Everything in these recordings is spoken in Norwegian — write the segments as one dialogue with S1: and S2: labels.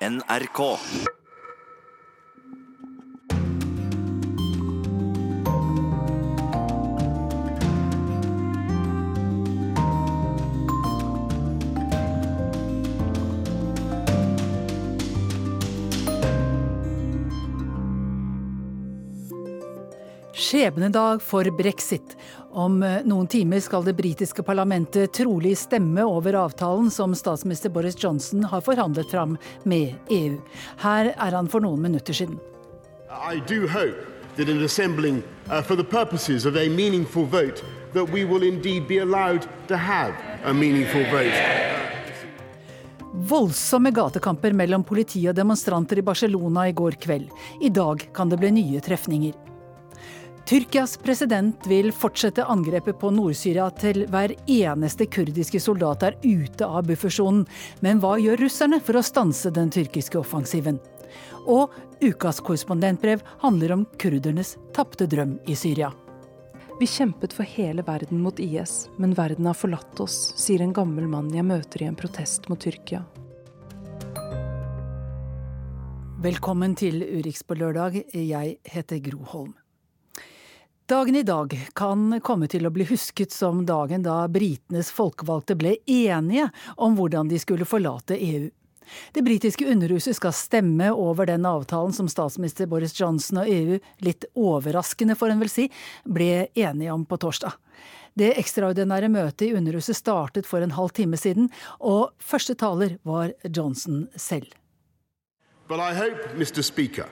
S1: NRK.
S2: Skjebnedag for brexit. Om eh, noen timer skal det britiske parlamentet trolig stemme over avtalen som statsminister Boris Johnson har forhandlet fram med EU. Her er han for noen minutter siden.
S3: I do hope that in assembling uh, for the purposes of a meaningful vote, that we will indeed be allowed to have a meaningful vote.
S2: Voldsomme gatekamper mellom politi og demonstranter i Barcelona i går kveld. I dag kan det bli nye trefninger. Tyrkias president vil fortsette angrepet på Nord-Syria til hver eneste kurdiske soldat er ute av buffersonen. Men hva gjør russerne for å stanse den tyrkiske offensiven? Og ukas korrespondentbrev handler om kurdernes tapte drøm i Syria.
S4: Vi kjempet for hele verden mot IS, men verden har forlatt oss, sier en gammel mann jeg møter i en protest mot Tyrkia.
S2: Velkommen til Urix på lørdag. Jeg heter Gro Holm. Dagen i dag kan komme til å bli husket som dagen da britenes folkevalgte ble enige om hvordan de skulle forlate EU. Det britiske underhuset skal stemme over den avtalen som statsminister Boris Johnson og EU, litt overraskende får en vel si, ble enige om på torsdag. Det ekstraordinære møtet i Underhuset startet for en halv time siden, og første taler var Johnson selv.
S3: But I hope, Mr. Speaker,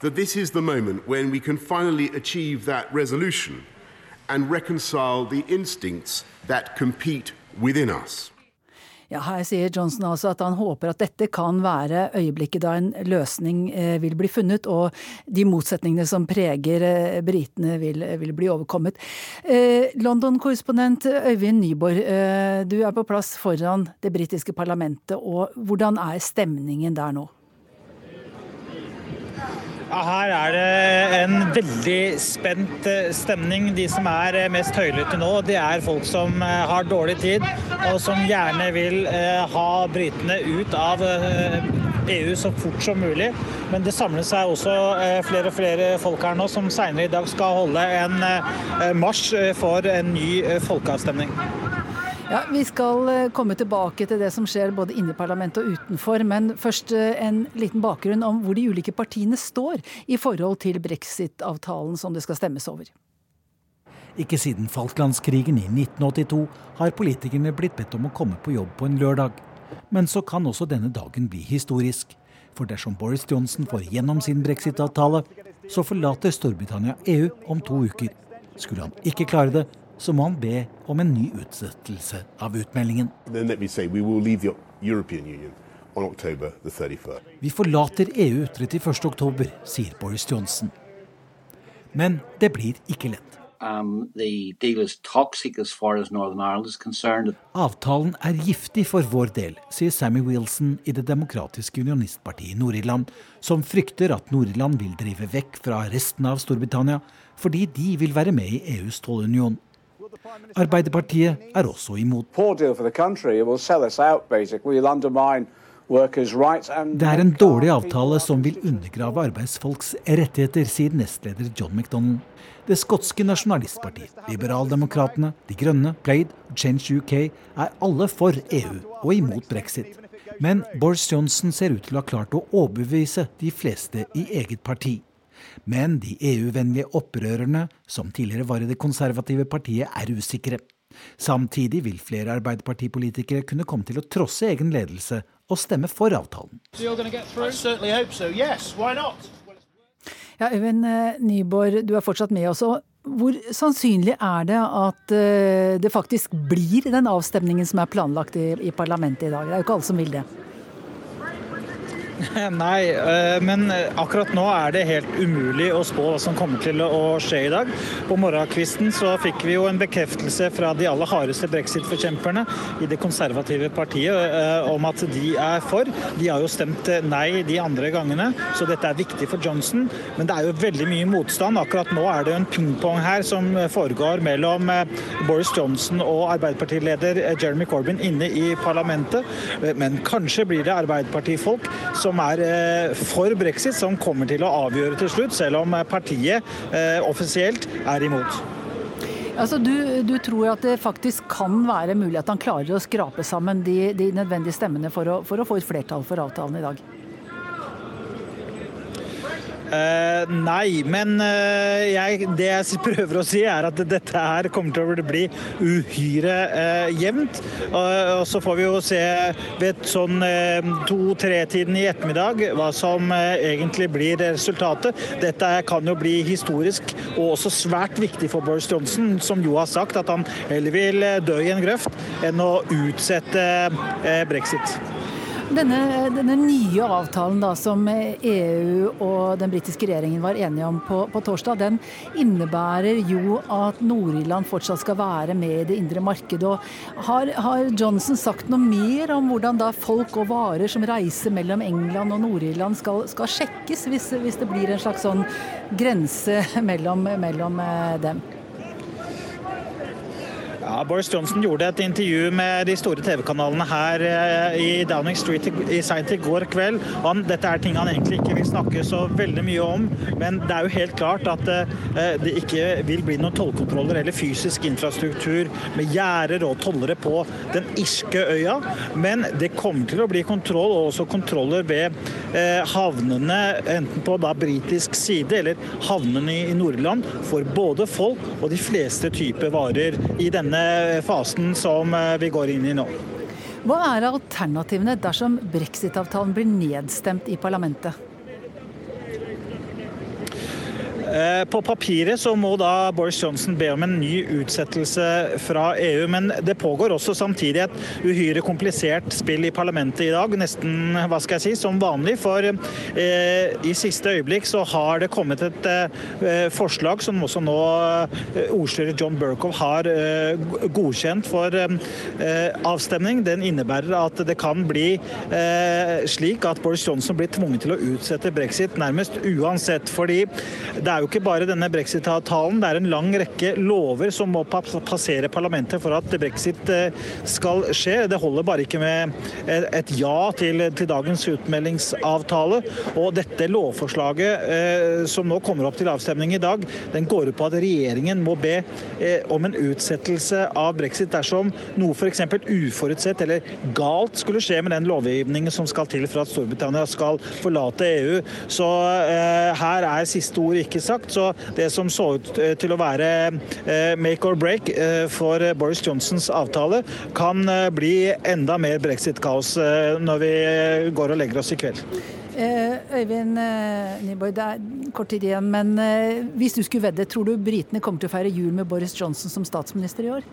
S3: that this is the moment when we can finally achieve that resolution and reconcile the instincts that compete within us.
S2: Ja, her sier Johnson altså at han håper at dette kan være øyeblikket da en løsning eh, vil bli funnet, og de motsetningene som preger eh, britene vil, vil, bli overkommet. Eh, London-korrespondent Øyvind Nyborg, du er på plass foran det britiske parlamentet, og hvordan er stemningen der nå?
S5: Her er det en veldig spent eh, stemning. De som er eh, mest høylytte nå, det er folk som eh, har dårlig tid, og som gjerne vil ha britene ut av EU så fort som mulig. Men det samler seg også flere og flere folk her nå som senere i dag skal holde en marsj for en ny folkeavstemning.
S2: Ja, Vi skal eh, komme tilbake til det som skjer både inne i parlamentet og utenfor. Men først eh, en liten bakgrunn om hvor de ulike partiene står i forhold til brexit-avtalen som det skal stemmes over.
S6: Ikke siden Falklandskrigen i 1982 har politikerne blitt bedt om å komme på jobb på en lørdag. Men så kan også denne dagen bli historisk. For dersom Boris Johnson får gjennom sin brexit-avtale, så forlater Storbritannia EU om to uker. Skulle han ikke klare det, så må han be om en ny utsettelse av utmeldingen. Vi forlater EU 31.10, sier Boris Johnson. Men det blir ikke lett. Um, Avtalen er giftig for vår del, sier Sammy Wilson i Det demokratiske unionistpartiet i Nord-Irland, som frykter at Nord-Irland vil drive vekk fra resten av Storbritannia fordi de vil være med i EUs tollunion. Arbeiderpartiet er også imot. Det er en dårlig avtale som vil undergrave arbeidsfolks rettigheter, sier nestleder John McDonald. Det skotske nasjonalistpartiet, Liberaldemokratene, De Grønne, Plaid og Change UK er alle for EU og imot brexit. Men Boris Johnson ser ut til å ha klart å overbevise de fleste i eget parti. Men de EU-vennlige opprørerne, som tidligere var i det konservative partiet, er usikre. Samtidig vil flere arbeiderpartipolitikere kunne komme til å trosse egen ledelse og stemme for avtalen.
S2: Ja, Øyvind eh, Nyborg, du er fortsatt med oss. Hvor sannsynlig er det at eh, det faktisk blir den avstemningen som er planlagt i, i parlamentet i dag? Det er jo ikke alle som vil det.
S5: Nei, eh, men akkurat nå er det helt umulig å spå hva som kommer til å skje i dag. På morgenkvisten så fikk vi jo en bekreftelse fra de aller hardeste brexit-forkjemperne i det konservative partiet eh, om at de er for. De har jo stemt nei de andre gangene, så dette er viktig for Johnson. Men det er jo veldig mye motstand. Akkurat nå er det en pingpong her som foregår mellom eh, Boris Johnson og Arbeiderpartileder Jeremy Corbyn inne i parlamentet. Men kanskje blir det Arbeiderpartifolk som er for brexit, som kommer til å avgjøre til slutt, selv om partiet offisielt er imot.
S2: Altså, du, du, tror at det faktisk kan være mulig at han klarer å skrape sammen de, de nødvendige stemmene for å, for å få et flertall for avtalen i dag?
S5: Uh, nei, men uh, jeg, det jeg prøver å si, er at dette her kommer til å bli uhyre uh, jevnt. og så får vi jo se ved sånn to-tre-tiden i ettermiddag hva som egentlig blir resultatet. Dette kan jo bli historisk og også svært viktig for Boris Johnson, som jo har sagt at han heller vil dø i en grøft enn å utsette brexit.
S2: Denne, denne, nye avtalen da, som EU og den britiske regjeringen var enige om på, på torsdag, den innebærer jo at Nord-Irland fortsatt skal være med i det indre markedet. Har, har, Johnson sagt noe mer om hvordan da folk og varer som reiser mellom England og Nord-Irland skal, skal, sjekkes, hvis, hvis, det blir en slags sånn grense mellom, mellom eh, dem?
S5: Ja, Boris Johnson gjorde et intervju med de store TV-kanalene her eh, i Downing Street i seint i går kveld. Han, dette er ting han egentlig ikke vil snakke så veldig mye om, men det er jo helt klart at eh, det ikke vil bli noen tollkontroller eller fysisk infrastruktur med gjerder og tollere på den irske øya. Men det kommer til å bli kontroll, og også kontroller ved eh, havnene, enten på da britisk side eller havnene i Nordland, for både folk og de fleste typer varer i denne denne fasen som eh, vi går inn i nå.
S2: Hva er alternativene dersom brexit-avtalen blir nedstemt i parlamentet?
S5: Eh, på papiret så må da Boris Johnson be om en ny utsettelse fra EU, men det pågår også samtidig et uhyre komplisert spill i parlamentet i dag. Nesten hva skal jeg si, som vanlig. For eh, i siste øyeblikk så har det kommet et eh, forslag som også nå eh, ordstyrer John Burkow har eh, godkjent for eh, avstemning. Den innebærer at det kan bli slik at Boris Johnson blir tvunget til å utsette brexit nærmest uansett. fordi det er jo ikke bare denne brexit-avtalen, det er en lang rekke lover som må passere parlamentet for at brexit eh, skal skje. Det holder bare ikke med et ja til, til dagens utmeldingsavtale. Og dette lovforslaget eh, som nå kommer opp til avstemning i dag, den går ut på at regjeringen må be eh, om en utsettelse av brexit dersom noe f.eks. uforutsett eller galt skulle skje med den lovgivningen som skal til for at Storbritannia skal forlate EU. Så her er siste ord ikke sagt. Så det som så ut eh, til å være eh, make or break eh, for Boris Johnsons avtale, kan bli enda mer brexit-kaos når vi går og legger oss i kveld.
S2: Øyvind Nyborg, det er kort tid igjen, men hvis du skulle vedde, tror du britene kommer til å feire jul med Boris Johnson som statsminister i år?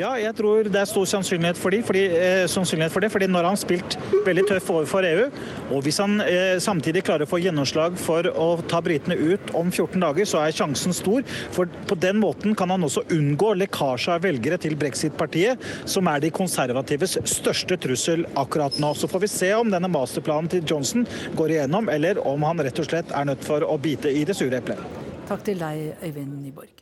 S5: Ja, jeg tror det er stor sannsynlighet for, de, fordi, eh, sannsynlighet for det. fordi når han har spilt veldig tøff overfor EU, og hvis han eh, samtidig klarer å få gjennomslag for å ta britene ut om 14 dager, så er sjansen stor. For på den måten kan han også unngå lekkasje av velgere til brexit-partiet, som er de konservatives største trussel akkurat nå. Så får vi se om denne masterplanen til Johnson går igjennom, eller om han rett og slett er nødt for å bite i det sure eplet.
S2: Takk til deg, Øyvind Nyborg.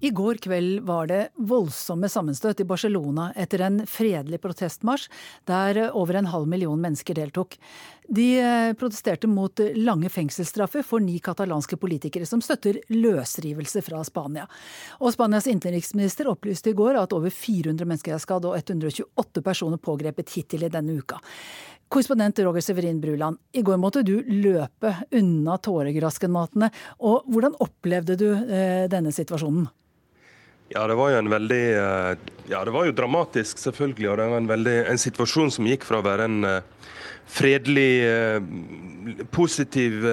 S2: I går kveld var det voldsomme sammenstøt i Barcelona etter en fredelig protestmarsj der over en halv million mennesker deltok. De eh, protesterte mot lange fengselsstraffer for ni katalanske politikere som støtter løsrivelse fra Spania. Og Spanias innenriksminister opplyste i går at over 400 mennesker er skadd og 128 personer pågrepet hittil i denne uka. Korrespondent Roger Severin Bruland, i går måtte du løpe unna tåregraskenmatene. Og hvordan opplevde du eh, denne situasjonen?
S1: Ja, det var jo en veldig eh, Ja, det var jo dramatisk, selvfølgelig. Og det var en, veldig, en situasjon som gikk fra å være en uh, fredelig, uh, positiv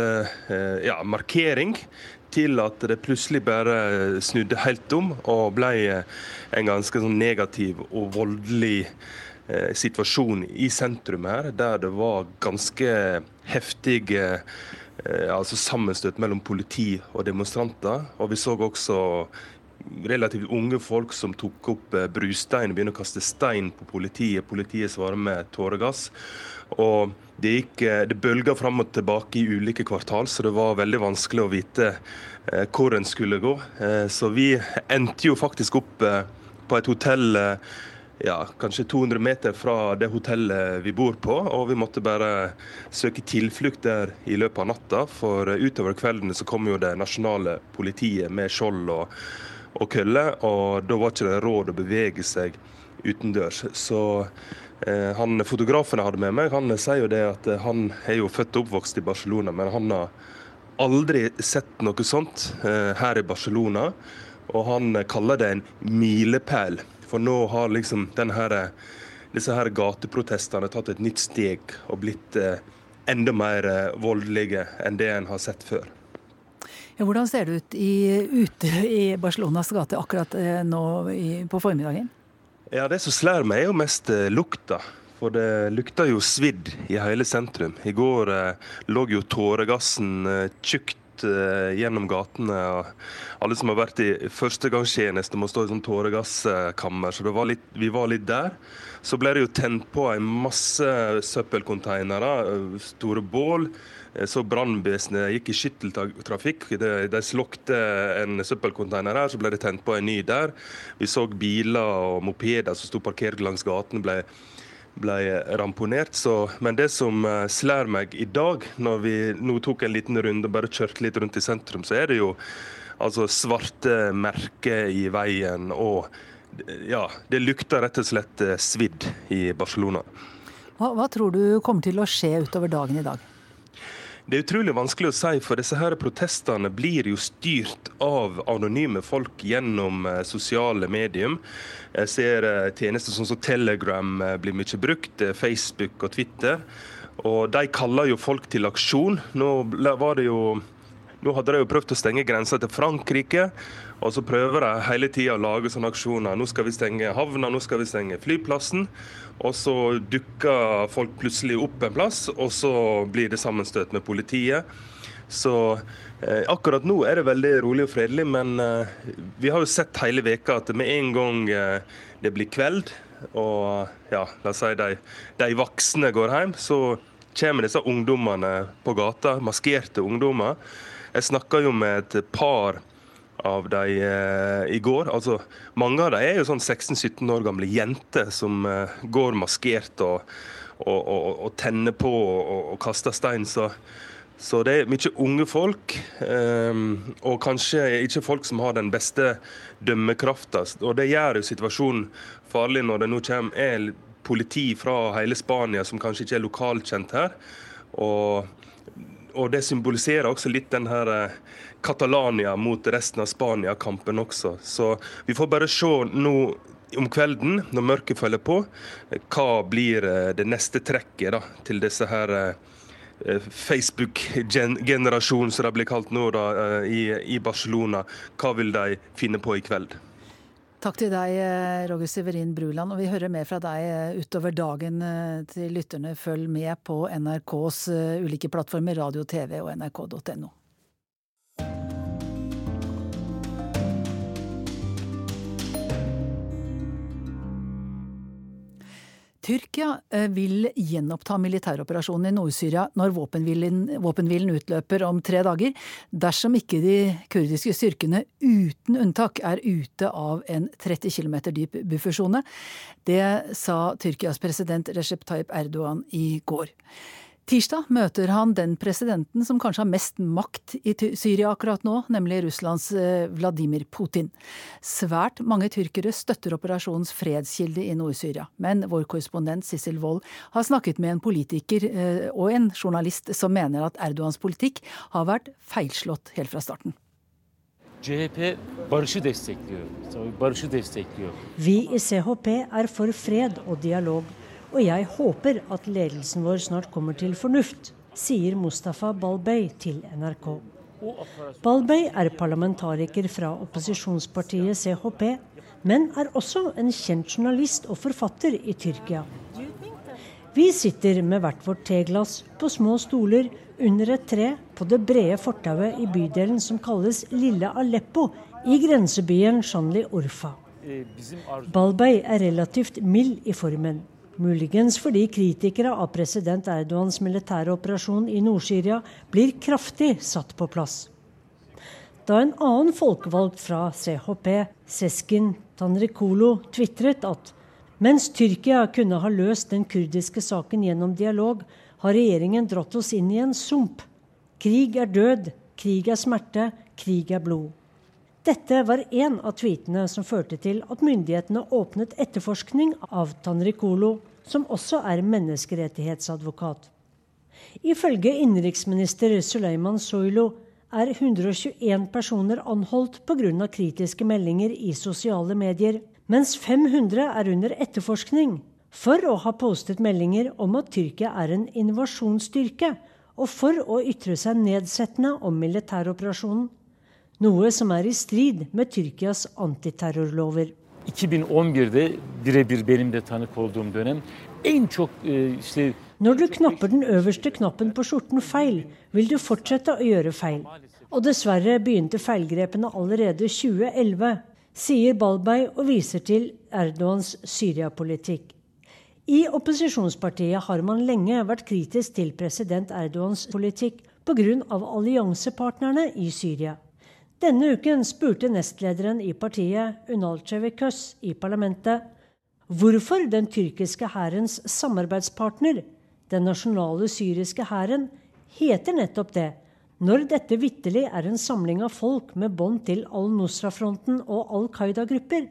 S1: ja, markering til at det plutselig bare snudde helt om og ble en ganske sånn negativ og voldelig situasjon i sentrum her, der det var ganske heftige altså sammenstøt mellom politi og demonstranter. Og vi så også relativt unge folk som tok opp brustein og begynte å kaste stein på politiet. Politiet svarer med tåregass. Og det, gikk, det bølga fram og tilbake i ulike kvartal, så det var veldig vanskelig å vite eh, hvor en skulle gå. Eh, så vi endte jo faktisk opp eh, på et hotell ja, kanskje 200 meter fra det hotellet vi bor på. Og vi måtte bare søke tilflukt der i løpet av natta. For utover kvelden så kom jo det nasjonale politiet med skjold og, og kølle. Og da var ikke det råd å bevege seg utendørs. Så Eh, han Fotografen jeg hadde med meg, han sier jo det at eh, han er jo født og oppvokst i Barcelona, men han har aldri sett noe sånt eh, her i Barcelona. Og han kaller det en milepæl, for nå har liksom her, disse her gateprotestene tatt et nytt steg og blitt enda mer voldelige enn det en har sett før.
S2: Hvordan ser det ut i, ute i Barcelonas gate akkurat nå i, på formiddagen?
S1: Ja, Det som slår meg, er jo mest eh, lukta. For det lukter jo svidd i hele sentrum. I går eh, lå jo tåregassen eh, tjukt eh, gjennom gatene. og Alle som har vært i førstegangstjeneste, må stå i sånn tåregasskammer. Så var litt, vi var litt der. Så ble det jo tent på en masse søppelkonteinere, eh, store bål. Eh, så brannvesenet gikk i skytteltrafikk. De, de slokte en søppelconteiner her, så ble det tent på en ny der. Vi så biler og mopeder som sto parkert langs gaten, ble, ble ramponert. Så, men det som eh, slår meg i dag, når vi nå tok en liten runde og bare kjørte litt rundt i sentrum, så er det jo altså svarte merker i veien. og ja, det lukter rett og slett eh, svidd i Barcelona.
S2: Hva, hva tror du kommer til å skje utover dagen i dag?
S1: Det er utrolig vanskelig å si, for disse her protestene blir jo styrt av anonyme folk gjennom eh, sosiale medium. Jeg ser eh, tjenester som Telegram eh, blir mye brukt, Facebook og Twitter. Og de kaller jo folk til aksjon. Nå var det jo nå hadde de jo prøvd å stenge grensa til Frankrike, og så prøver de hele tida å lage sånne aksjoner. Nå skal vi stenge havna, nå skal vi stenge flyplassen. Og så dukker folk plutselig opp en plass, og så blir det sammenstøt med politiet. Så eh, akkurat nå er det veldig rolig og fredelig, men eh, vi har jo sett hele veka at med en gang eh, det blir kveld, og ja, la oss si de, de voksne går hjem, så kommer disse ungdommene på gata, maskerte ungdommer. Jeg snakka jo med et par av dem eh, i går. Altså, mange av dem er jo sånn 16-17 år gamle jenter som eh, går maskert og, og, og, og tenner på og, kaster stein. Så, så, det er mye unge folk, eh, og kanskje ikke folk som har den beste dømmekrafta. Og det gjør jo situasjonen farlig når det nå kommer politi fra hele Spania som kanskje ikke er lokalkjent her. Og det symboliserer også litt den her eh, Catalonia mot resten av Spania-kampen også. Så vi får bare se nå om kvelden, når mørket følger på, hva blir eh, det neste trekket da, til disse her eh, Facebook-generasjonen, som de blir kalt nå da, i, i Barcelona. Hva vil de finne på i kveld?
S2: Takk til deg, eh, Roger Severin Bruland. Og vi hører mer fra deg eh, utover dagen eh, til lytterne. Følg med på NRKs ulike plattformer, radio, TV og nrk.no. Tyrkia eh, vil gjenoppta militæroperasjonen i Nord-Syria når våpenhvilen, utløper om tre dager, dersom ikke de kurdiske styrkene uten unntak er ute av en 30 km dyp buffersone. Det sa Tyrkias president Recep Tayyip Erdogan i går. Tirsdag møter han den presidenten som kanskje har mest makt i Syria akkurat nå, nemlig Russlands eh, Vladimir Putin. Svært mange tyrkere støtter operasjonens fredskilde i Nord-Syria. Men vår korrespondent Sissel Wold har snakket med en politiker eh, og en journalist som mener at Erdogans politikk har vært feilslått helt fra starten.
S7: Vi i CHP er for fred og dialog og jeg håper at ledelsen vår snart kommer til fornuft, sier Mustafa Balbey til NRK. Balbey er parlamentariker fra opposisjonspartiet CHP, men er også en kjent journalist og forfatter i Tyrkia. Vi sitter med hvert vårt teglass på små stoler under et tre på det brede fortauet i bydelen som kalles Lille Aleppo i grensebyen Shanli Urfa. Balbey er relativt mild i formen. Muligens fordi kritikere av president Erdogans militære operasjon i Nord-Syria blir kraftig satt på plass. Da en annen folkevalgt fra CHP, Seskin Tanrikolo, tvitret at mens Tyrkia kunne ha løst den kurdiske saken gjennom dialog, har regjeringen dratt oss inn i en sump. Krig er død, krig er smerte, krig er blod. Dette var en av tweetene som førte til at myndighetene åpnet etterforskning av Tanrikolo, som også er menneskerettighetsadvokat. Ifølge innenriksminister Suleiman Soylo er 121 personer anholdt pga. kritiske meldinger i sosiale medier, mens 500 er under etterforskning for å ha postet meldinger om at Tyrkia er en invasjonsstyrke, og for å ytre seg nedsettende om militæroperasjonen noe som er i strid med Tyrkias antiterrorlover. 2011'de birebir benim de tanık olduğum dönem en çok işte Når du knapper den øverste knappen på skjorten feil, vil du fortsette å gjøre feil. Og dessverre begynte feilgrepene allerede 2011, sier Balbay og viser til Erdogans Syria-politikk. I opposisjonspartiet har man lenge vært kritisk til president Erdogans politikk pga. alliansepartnerne i Syria. Denne uken spurte nestlederen i partiet, Unal Cevikus, i parlamentet hvorfor den tyrkiske hærens samarbeidspartner, den nasjonale syriske hæren, heter nettopp det, når dette vitterlig er en samling av folk med bånd til al-Nusra-fronten og Al Qaida-grupper.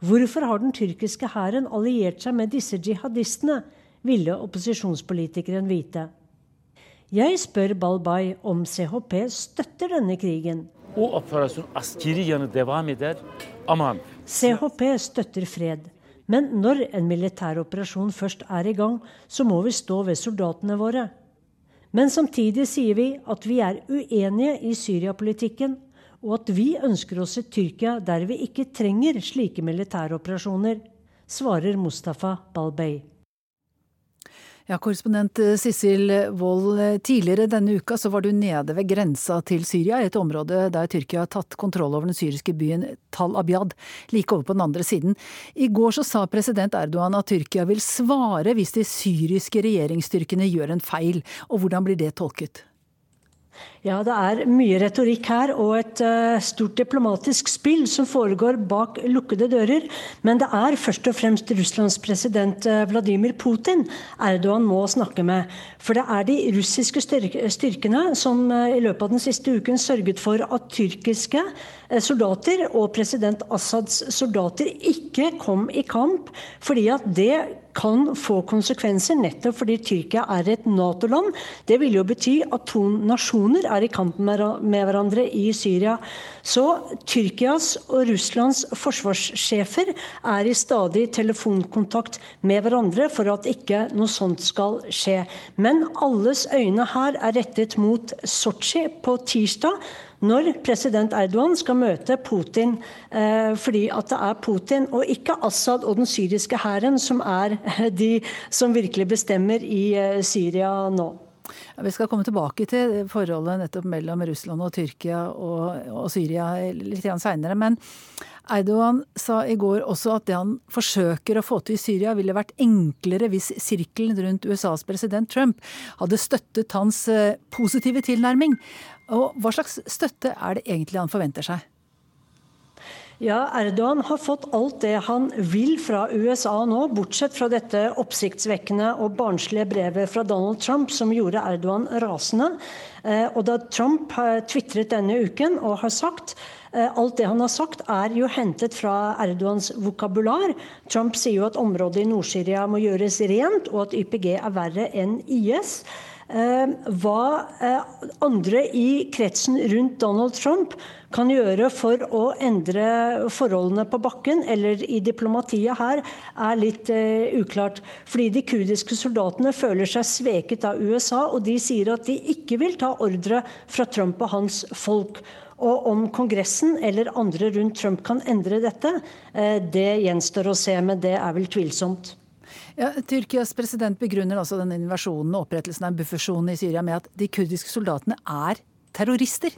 S7: Hvorfor har den tyrkiske hæren alliert seg med disse jihadistene, ville opposisjonspolitikeren vite. Jeg spør Balbay om CHP støtter denne krigen. O operasyon askeri yanı devam eder ama CHP støtter fred. Men når en militær operasjon først er i gang, så må vi stå ved soldatene våre. Men samtidig sier vi at vi er uenige i Syria-politikken, og at vi ønsker oss et Tyrkia der vi ikke trenger slike militæroperasjoner, svarer Mustafa Balbey.
S2: Ja, Korrespondent eh, Sissel Wold, eh, tidligere denne uka så var du nede ved grensa til Syria, et område der Tyrkia har tatt kontroll over den syriske byen Tal Abyad, like over på den andre siden. I går så sa president Erdogan at Tyrkia vil svare hvis de syriske regjeringsstyrkene gjør en feil, og hvordan blir det tolket?
S7: Ja, det er mye retorikk her og et uh, stort diplomatisk spill som foregår bak lukkede dører. Men det er først og fremst Russlands president uh, Vladimir Putin Erdogan må snakke med. For det er de russiske styrkene som uh, i løpet av den siste uken sørget for at tyrkiske soldater og president Assads soldater ikke kom i kamp, fordi at det kan få konsekvenser, nettopp fordi Tyrkia er et Nato-land. Det vil jo bety at to nasjoner er i kamp med hverandre i Syria. Så Tyrkias og Russlands forsvarssjefer er i stadig telefonkontakt med hverandre for at ikke noe sånt skal skje. Men alles øyne her er rettet mot Sotsji på tirsdag når president Erdogan skal møte Putin, eh, fordi at det er Putin og ikke Assad og den syriske hæren som er de som virkelig bestemmer i eh, Syria nå.
S2: Vi skal komme tilbake til forholdet nettopp mellom Russland og Tyrkia og, og Syria litt seinere. Men Erdogan sa i går også at det han forsøker å få til i Syria, ville vært enklere hvis sirkelen rundt USAs president Trump hadde støttet hans eh, positive tilnærming. Og hva slags støtte er det egentlig han forventer seg?
S7: Ja, Erdogan har fått alt det han vil fra USA nå, bortsett fra dette oppsiktsvekkende og barnslige brevet fra Donald Trump som gjorde Erdogan rasende. Eh, og da Trump har tvitret denne uken og har sagt eh, Alt det han har sagt, er jo hentet fra Erdogans vokabular. Trump sier jo at området i Nord-Syria må gjøres rent, og at YPG er verre enn IS. Eh, hva eh, andre i kretsen rundt Donald Trump kan gjøre for å endre forholdene på bakken eller i diplomatiet her, er litt uh, uklart. Fordi de kurdiske soldatene føler seg sveket av USA, og de sier at de ikke vil ta ordre fra Trump og hans folk. Og om Kongressen eller andre rundt Trump kan endre dette, uh, det gjenstår å se, men det er vel tvilsomt.
S2: Ja, Tyrkias president begrunner altså denne invasjonen og opprettelsen av en buffersone i Syria med at de kurdiske soldatene er terrorister.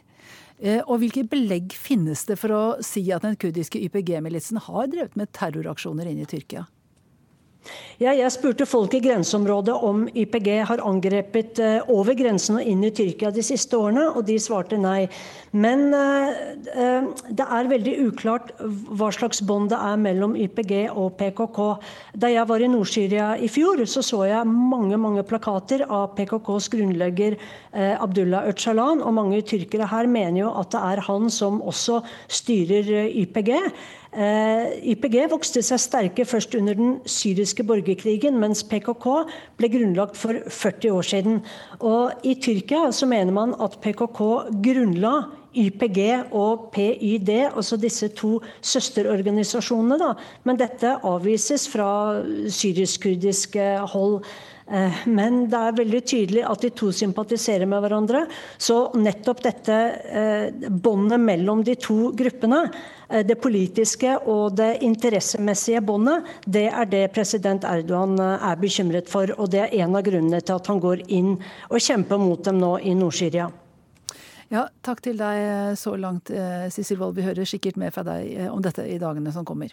S2: Og hvilke belegg finnes det for å si at den kurdiske YPG-militsen har drevet med terroraksjoner inne i Tyrkia?
S7: Ja, jeg spurte folk i grenseområdet om YPG har angrepet uh, over grensen og inn i Tyrkia de siste årene, og de svarte nei. Men uh, uh, det er veldig uklart hva slags bånd det er mellom YPG og PKK. Da jeg var i Nord-Syria i fjor, så så jeg mange mange plakater av PKKs grunnlegger Abdullah Öcalan, og mange tyrkere her mener jo at det er han som også styrer YPG. Eh, YPG vokste seg sterke først under den syriske borgerkrigen, mens PKK ble grunnlagt for 40 år siden. Og I Tyrkia så mener man at PKK grunnla YPG og PYD, altså disse to søsterorganisasjonene. Da. Men dette avvises fra syrisk-kurdisk hold. Eh, men det er veldig tydelig at de to sympatiserer med hverandre. Så nettopp dette eh, båndet mellom de to gruppene Eh, det politiske og det interessemessige båndet, det er det president Erdogan er bekymret for. Og det er en av grunnene til at han går inn og kjemper mot dem nå i Nord-Syria.
S2: Ja, takk til deg så langt, Sissel Wold. Vi hører sikkert mer fra deg om dette i dagene som kommer.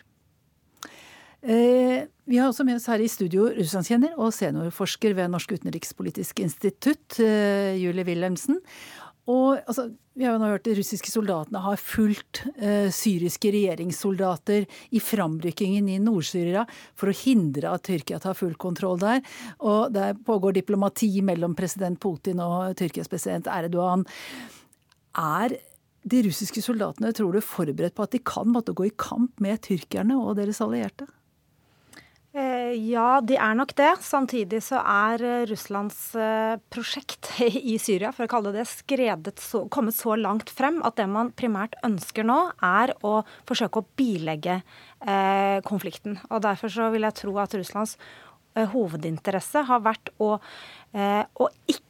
S2: Vi har også med oss her i studio russlandskjenner og seniorforsker ved Norsk utenrikspolitisk institutt, Julie Wilhelmsen. Og altså, vi har jo nå hørt de russiske soldatene har fulgt eh, syriske regjeringssoldater i framrykkingen i Nord-Syria for å hindre at Tyrkia tar full kontroll der. Og der pågår diplomati mellom president Putin og Tyrkias president Erdogan. Er de russiske soldatene, tror du, forberedt på at de kan måtte gå i kamp med tyrkerne og deres allierte?
S8: Eh, ja, de er nok det. Samtidig så er eh, Russlands eh, prosjekt i Syria, for å kalle det det, så, kommet så langt frem at det man primært ønsker nå, er å forsøke å bilegge eh, konflikten. Og Derfor så vil jeg tro at Russlands eh, hovedinteresse har vært å, eh, å ikke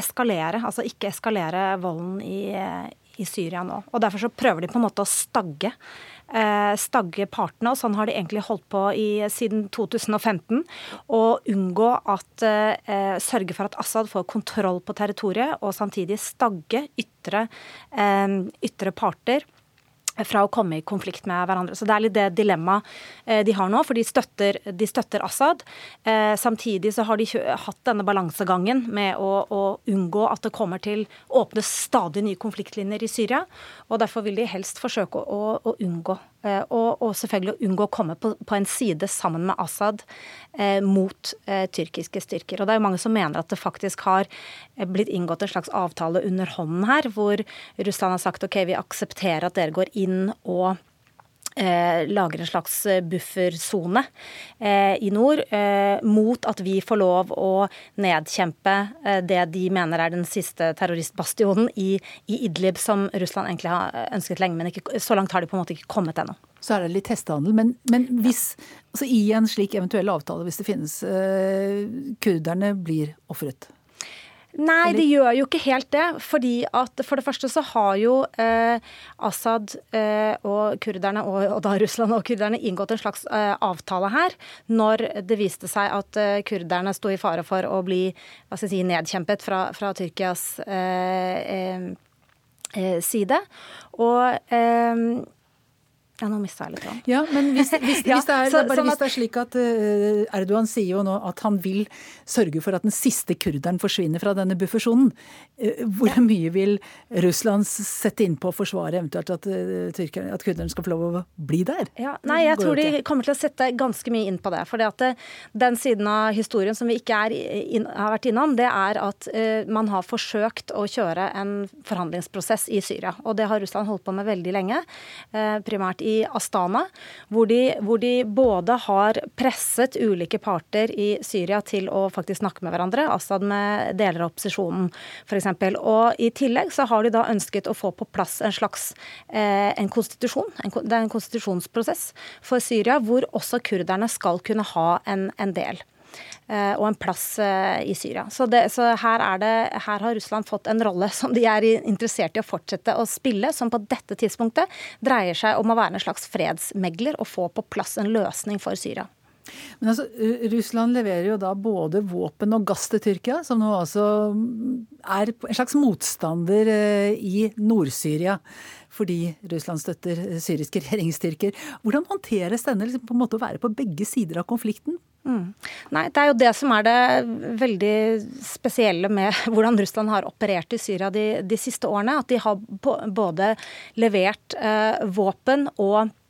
S8: eskalere, altså ikke eskalere volden i, i Syria nå. Og Derfor så prøver de på en måte å stagge stagge partene. og Sånn har de egentlig holdt på i, siden 2015. Og unngå at eh, Sørge for at Assad får kontroll på territoriet, og samtidig stagge ytre, eh, ytre parter fra å komme i konflikt med hverandre. Så Det er litt det dilemmaet eh, de har nå, for de støtter, de støtter Assad. Eh, samtidig så har de hatt denne balansegangen med å, å, unngå at det kommer til åpne stadig nye konfliktlinjer i Syria. og Derfor vil de helst forsøke å, å unngå og, og, selvfølgelig å unngå å komme på, på en side sammen med Assad eh, mot eh, tyrkiske styrker. Og det er jo mange som mener at det faktisk har eh, blitt inngått en slags avtale under hånden her, hvor Russland har sagt ok, vi aksepterer at dere går inn og Eh, lager en slags buffersone eh, i nord eh, mot at vi får lov å nedkjempe eh, det de mener er den siste terroristbastionen i, i, Idlib, som Russland egentlig har ønsket lenge, men ikke, så langt har de på en måte ikke kommet ennå.
S2: Så er det litt hestehandel. Men, men hvis, altså i en slik eventuell avtale, hvis det finnes, eh, kurderne blir ofret?
S8: Nei, Eller? de gjør jo ikke helt det. fordi at For det første så har jo eh, Assad eh, og kurderne, og, og, da Russland og kurderne, inngått en slags eh, avtale her. Når det viste seg at eh, kurderne sto i fare for å bli hva skal jeg si, nedkjempet fra, fra Tyrkias eh, eh, side. Og ja, nå mista jeg litt.
S2: Ja, men hvis, hvis, ja, hvis, det er, så, bare, sånn hvis det er slik at uh, Erdogan sier jo nå at han vil sørge for at den siste kurderen forsvinner fra denne buffersonen, uh, hvor ja. mye vil Russland sette inn på å forsvare eventuelt at, uh, tyrker, at kurderen skal få lov å bli der?
S8: Ja, nei, jeg tror de kommer til å sette ganske mye inn på det. For den siden av historien som vi ikke er, in, har vært innom, det er at man har forsøkt å kjøre en forhandlingsprosess i Syria. Og det har Russland holdt på med veldig lenge, primært i Astana, hvor de, hvor de, både har presset ulike parter i Syria til å faktisk snakke med hverandre, Assad med deler av opposisjonen f.eks. Og i tillegg så har de da ønsket å få på plass en slags eh, en konstitusjon, en, det er en konstitusjonsprosess for Syria, hvor også kurderne skal kunne ha en, en del. Eh, og en plass eh, i Syria. Så, det, så her, det, her, har Russland fått en rolle som de er interessert i å fortsette å spille, som på dette tidspunktet dreier seg om å være en slags fredsmegler og få på plass en løsning for Syria.
S2: Men altså, Russland leverer jo da både våpen og gass til Tyrkia, som nå altså er en slags motstander eh, i Nord-Syria. Fordi Russland støtter syriske regjeringsstyrker. Hvordan håndteres denne liksom, på en måte å være på begge sider av konflikten?
S8: Mm. Nei, Det er jo det som er det veldig spesielle med hvordan Russland har operert i Syria de, de siste årene. At de har både levert eh, våpen og Eh,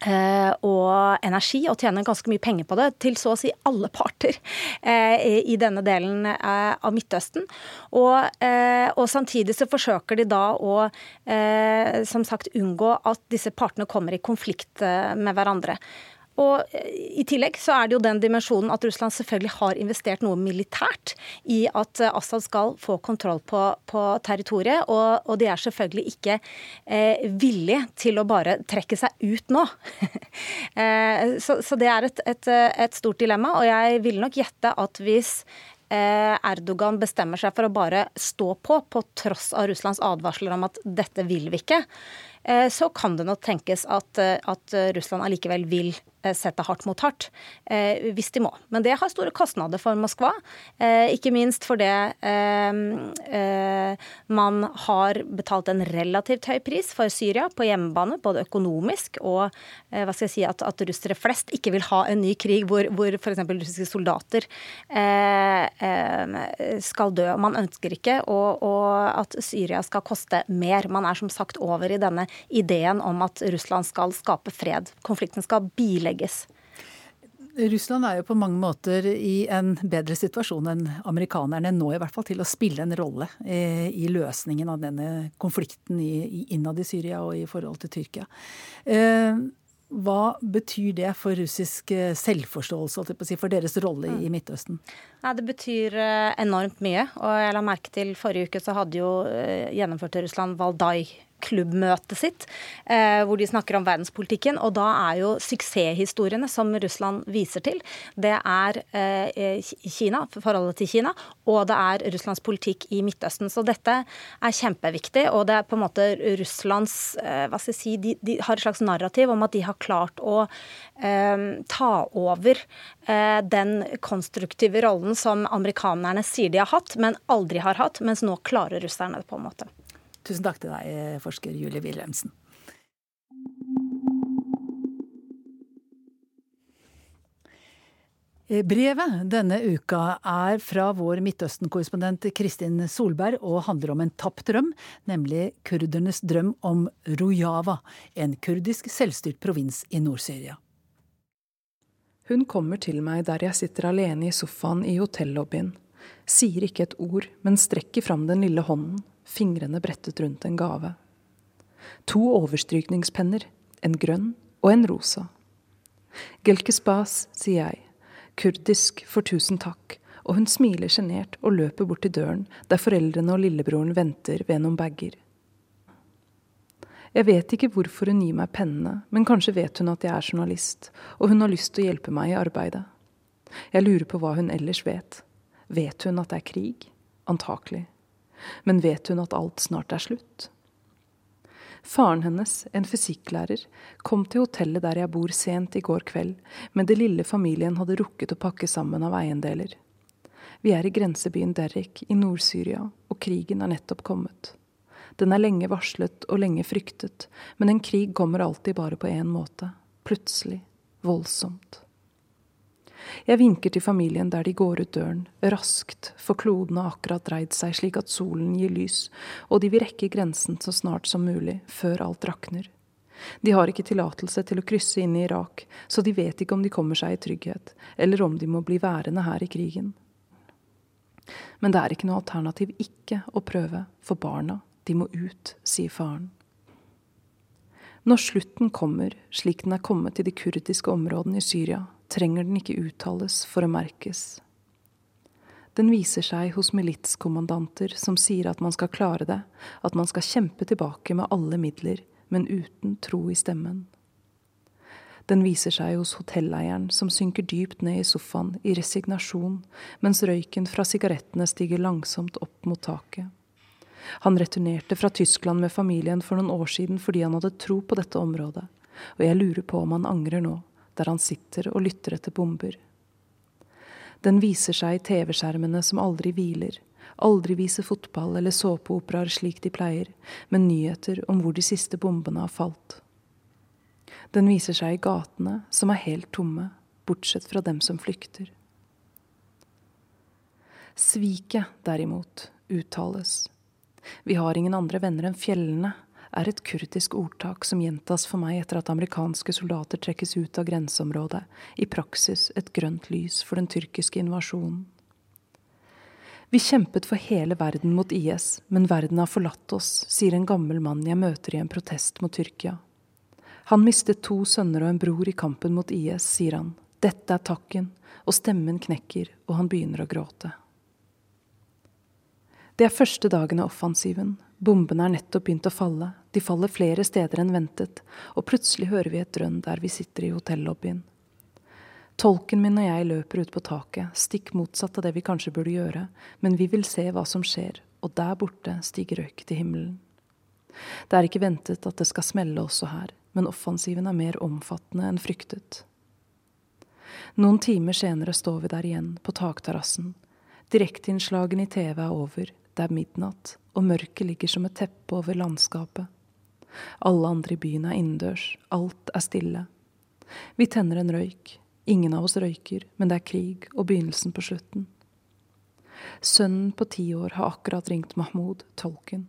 S8: og energi, og tjener ganske mye penger på det, til så å si alle parter eh, i denne delen eh, av Midtøsten. Og, og, samtidig så forsøker de da å som sagt unngå at disse partene kommer i konflikt med hverandre. Og eh, I tillegg så er det jo den dimensjonen at Russland selvfølgelig har investert noe militært i at eh, Assad skal få kontroll på, på territoriet. Og, og, de er selvfølgelig ikke eh, villige til å bare trekke seg ut nå. eh, så, så, det er et, et, et, stort dilemma. Og jeg vil nok gjette at hvis eh, Erdogan bestemmer seg for å bare stå på, på tross av Russlands advarsler om at dette vil vi ikke, eh, så kan det nok tenkes at, at Russland allikevel vil Eh, sette hardt mot hardt, eh, hvis de må. Men det har store kostnader for Moskva. Eh, ikke minst fordi man har betalt en relativt høy pris for Syria på hjemmebane, både økonomisk og hva skal jeg si, at, at russere flest ikke vil ha en ny krig hvor, hvor f.eks. russiske soldater skal dø. Man ønsker ikke og, og at Syria skal koste mer. Man er som sagt over i denne ideen om at Russland skal skape fred. Konflikten skal bilegges.
S2: Russland er jo på mange måter i en bedre situasjon enn amerikanerne nå, i hvert fall til å spille en rolle eh, i løsningen av denne konflikten innad i Syria og i forhold til Tyrkia. Eh, hva betyr det for russisk eh, selvforståelse, for deres rolle i Midtøsten?
S8: Ja, det betyr enormt mye. Og jeg la merke til forrige uke så hadde jo gjennomførte Russland Valdai klubbmøtet sitt, eh, hvor de snakker om verdenspolitikken. Og da er jo suksesshistoriene som Russland viser til, det er eh, Kina, forholdet til Kina, og det er Russlands politikk i Midtøsten. Så dette er kjempeviktig, og det er på en måte Russlands eh, hva skal jeg si, de, de har et slags narrativ om at de har klart å eh, ta over eh, den konstruktive rollen som amerikanerne sier de har hatt, men aldri har hatt, mens nå klarer russerne det på en måte.
S2: Tusen takk til deg, forsker Julie Wilhelmsen. Brevet denne uka er fra vår Midtøsten-korrespondent Kristin Solberg og handler om en tapt drøm, nemlig kurdernes drøm om Rojava, en kurdisk selvstyrt provins i Nord-Syria.
S4: Hun kommer til meg der jeg sitter alene i sofaen i hotellobbyen, sier ikke et ord, men strekker fram den lille hånden fingrene brettet rundt en gave. To overstrykningspenner, en grønn og en rosa. Gelke spas, sier jeg, kurdisk for tusen takk, og hun smiler sjenert og løper bort til døren, der foreldrene og lillebroren venter ved noen bager. Jeg vet ikke hvorfor hun gir meg pennene, men kanskje vet hun at jeg er journalist, og hun har lyst til å hjelpe meg i arbeidet. Jeg lurer på hva hun ellers vet. Vet hun at det er krig? Antakelig. Men vet hun at alt snart er slutt? Faren hennes, en fysikklærer, kom til hotellet der jeg bor sent i går kveld, men det lille familien hadde rukket å pakke sammen av eiendeler. Vi er i grensebyen Derrik i Nord-Syria, og krigen er nettopp kommet. Den er lenge varslet og lenge fryktet, men en krig kommer alltid bare på én måte. Plutselig. Voldsomt. Jeg vinker til familien der de går ut døren, raskt, for kloden har akkurat dreid seg slik at solen gir lys, og de vil rekke grensen så snart som mulig, før alt rakner. De har ikke tillatelse til å krysse inn i Irak, så de vet ikke om de kommer seg i trygghet, eller om de må bli værende her i krigen. Men det er ikke noe alternativ ikke å prøve, for barna, de må ut, sier faren. Når slutten kommer, slik den er kommet i de kurdiske områdene i Syria, trenger den ikke uttales for å merkes. Den viser seg hos militskommandanter som sier at man skal klare det, at man skal kjempe tilbake med alle midler, men uten tro i stemmen. Den viser seg hos hotelleieren som synker dypt ned i sofaen i resignasjon, mens røyken fra sigarettene stiger langsomt opp mot taket. Han returnerte fra Tyskland med familien for noen år siden fordi han hadde tro på dette området, og jeg lurer på om han angrer nå der han sitter og lytter etter bomber. Den viser seg i TV-skjermene som aldri hviler, aldri viser fotball eller såpeoperaer slik de pleier, men nyheter om hvor de siste bombene har falt. Den viser seg i gatene, som er helt tomme, bortsett fra dem som flykter. Sviket, derimot, uttales. Vi har ingen andre venner enn fjellene, er et kurdisk ordtak som gjentas for meg etter at amerikanske soldater trekkes ut av grenseområdet, i praksis et grønt lys for den tyrkiske invasjonen. Vi kjempet for hele verden mot IS, men verden har forlatt oss, sier en gammel mann jeg møter i en protest mot Tyrkia. Han mistet to sønner og en bror i kampen mot IS, sier han. Dette er takken, og stemmen knekker, og han begynner å gråte. Det er første dagen av offensiven. Bombene er nettopp begynt å falle. De faller flere steder enn ventet, og plutselig hører vi et drønn der vi sitter i hotellobbyen. Tolken min og jeg løper ut på taket, stikk motsatt av det vi kanskje burde gjøre, men vi vil se hva som skjer, og der borte stiger røyk til himmelen. Det er ikke ventet at det skal smelle også her, men offensiven er mer omfattende enn fryktet. Noen timer senere står vi der igjen, på takterrassen. Direkteinnslagene i TV er over, det er midnatt, og mørket ligger som et teppe over landskapet. Alle andre i byen er innendørs, alt er stille. Vi tenner en røyk. Ingen av oss røyker, men det er krig og begynnelsen på slutten. Sønnen på ti år har akkurat ringt Mahmoud, tolken.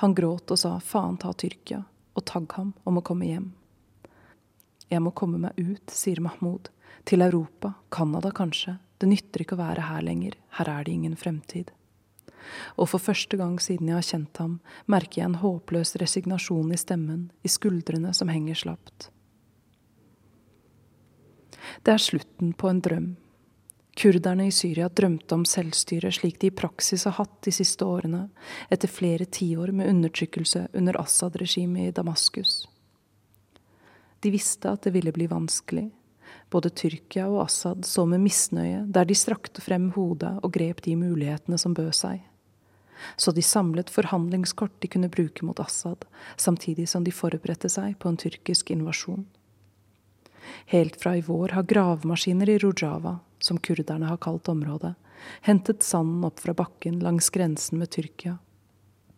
S4: Han gråt og sa faen ta Tyrkia, og tagg ham om å komme hjem. Jeg må komme meg ut, sier Mahmoud. Til Europa, Canada kanskje. Det nytter ikke å være her lenger, her er det ingen fremtid og for første gang siden jeg har kjent ham, merker jeg en håpløs resignasjon i stemmen, i skuldrene som henger slapt. Det er slutten på en drøm. Kurderne i Syria drømte om selvstyre slik de i praksis har hatt de siste årene, etter flere tiår med undertrykkelse under Assad-regimet i Damaskus. De visste at det ville bli vanskelig. Både Tyrkia og Assad så med misnøye der de strakte frem hodet og grep de mulighetene som bød seg så de samlet forhandlingskort de kunne bruke mot Assad, samtidig som de forberedte seg på en tyrkisk invasjon. Helt fra i vår har gravemaskiner i Rojava, som kurderne har kalt området, hentet sanden opp fra bakken langs grensen med Tyrkia.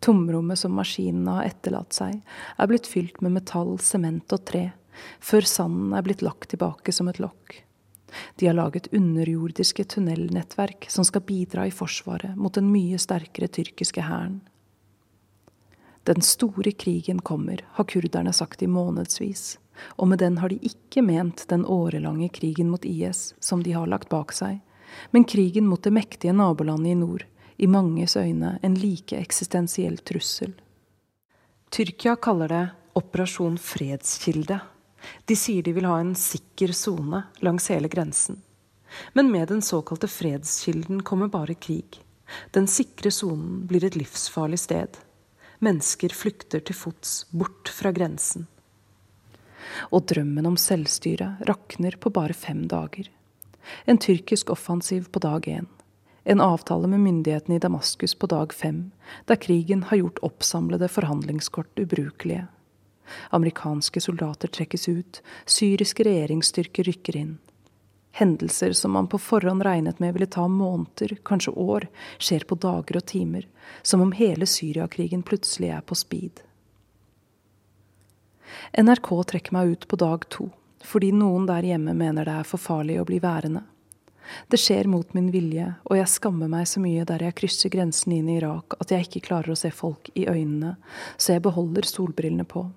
S4: Tomrommet som maskinene har etterlatt seg, er blitt fylt med metall, sement og tre, før sanden er blitt lagt tilbake som et lokk. De har laget underjordiske tunnelnettverk som skal bidra i forsvaret mot den mye sterkere tyrkiske hæren. Den store krigen kommer, har kurderne sagt i månedsvis, og med den har de ikke ment den årelange krigen mot IS som de har lagt bak seg, men krigen mot det mektige nabolandet i nord, i manges øyne en like eksistensiell trussel. Tyrkia kaller det Operasjon Fredskilde de sier de vil ha en sikker sone langs hele grensen. Men med den såkalte fredskilden kommer bare krig. Den sikre sonen blir et livsfarlig sted. Mennesker flykter til fots bort fra grensen. Og drømmen om selvstyre rakner på bare fem dager. En tyrkisk offensiv på dag én. En avtale med myndighetene i Damaskus på dag fem, der krigen har gjort oppsamlede forhandlingskort ubrukelige. Amerikanske soldater trekkes ut, syriske regjeringsstyrker rykker inn. Hendelser som man på forhånd regnet med ville ta måneder, kanskje år, skjer på dager og timer, som om hele Syriakrigen plutselig er på speed. NRK trekker meg ut på dag to, fordi noen der hjemme mener det er for farlig å bli værende. Det skjer mot min vilje, og jeg skammer meg så mye der jeg krysser grensen inn i Irak at jeg ikke klarer å se folk i øynene, så jeg beholder solbrillene på.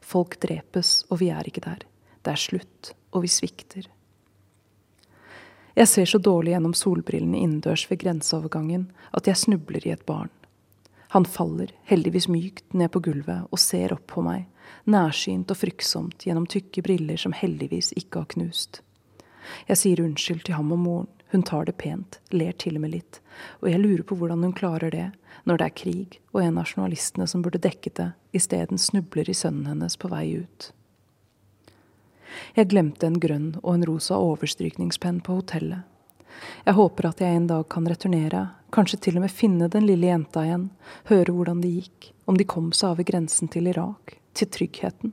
S4: Folk drepes, og vi er ikke der. Det er slutt, og vi svikter. Jeg ser så dårlig gjennom solbrillene innendørs ved grenseovergangen at jeg snubler i et barn. Han faller, heldigvis mykt, ned på gulvet og ser opp på meg, nærsynt og fryktsomt gjennom tykke briller som heldigvis ikke har knust. Jeg sier unnskyld til ham og moren, hun tar det pent, ler til og med litt, og jeg lurer på hvordan hun klarer det, når det er krig og en av journalistene som burde dekket det, isteden snubler i sønnen hennes på vei ut. Jeg glemte en grønn og en rosa overstrykningspenn på hotellet. Jeg håper at jeg en dag kan returnere, kanskje til og med finne den lille jenta igjen, høre hvordan det gikk, om de kom seg over grensen til Irak, til tryggheten.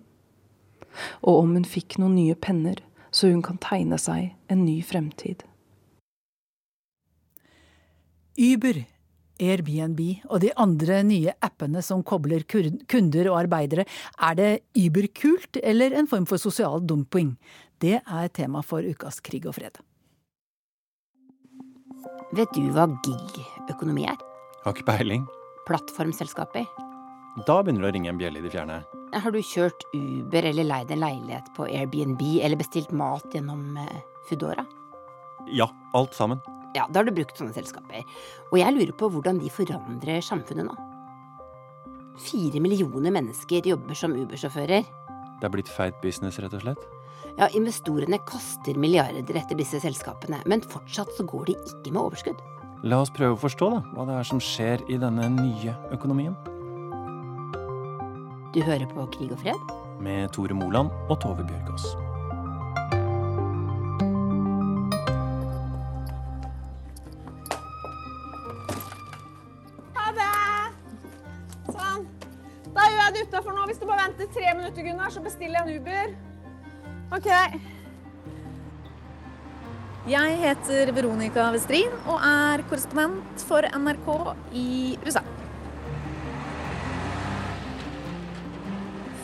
S4: Og om hun fikk noen nye penner, så hun kan tegne seg en ny fremtid.
S2: Uber, Airbnb og de andre nye appene som kobler kunder og arbeidere, er det Uber-kult eller en form for sosial dumping? Det er tema for ukas Krig og fred.
S9: Vet du hva gig-økonomi er?
S10: Har ikke peiling.
S9: Plattformselskaper.
S10: Da begynner det å ringe en bjelle i det fjerne.
S9: Har du kjørt Uber eller leid en leilighet på Airbnb eller bestilt mat gjennom eh, Foodora?
S10: Ja, alt sammen.
S9: Ja, da har du brukt sånne selskaper. Og jeg lurer på hvordan de forandrer samfunnet nå. Fire millioner mennesker jobber som Uber-sjåfører.
S10: Det er blitt feit business, rett og slett?
S9: Ja, investorene kaster milliarder etter disse selskapene, men fortsatt så går de ikke med overskudd.
S10: La oss prøve å forstå da, hva det er som skjer i denne nye økonomien.
S9: Du hører på Krig og fred?
S10: Med Tore Moland og Tove Bjørgaas.
S11: Venter du, Gunnar, så bestiller jeg en Uber. OK.
S12: Jeg heter Veronica Westrin og er korrespondent for NRK i USA.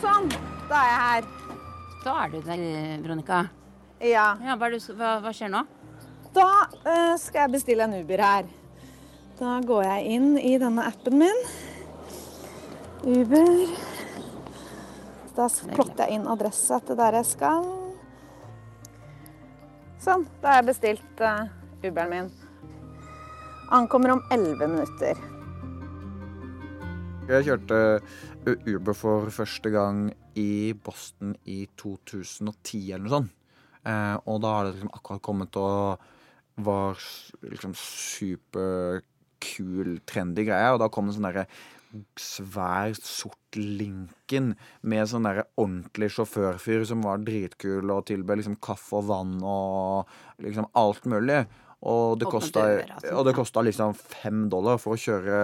S11: Sånn. Da er jeg her.
S9: Da er du der, Veronica.
S11: Ja.
S9: ja hva, hva, hva, skjer nå?
S11: Da uh, skal jeg bestille en Uber her. Da går jeg inn i denne appen min. Uber. Da plotter jeg inn adresse til der jeg skal. Sånn, da har jeg bestilt uh, Uberen min. Ankommer om 11 minutter.
S13: Jeg kjørte Uber for første gang i Boston i 2010 eller noe sånt. Eh, og da har det liksom akkurat kommet og var liksom superkul, trendy greie. Og da kom det sånn derre svær, sort Lincoln med sånn der ordentlig sjåførfyr som var dritkul og tilbød liksom kaffe og vann og liksom alt mulig. Og det kosta, og det kosta liksom fem dollar for å kjøre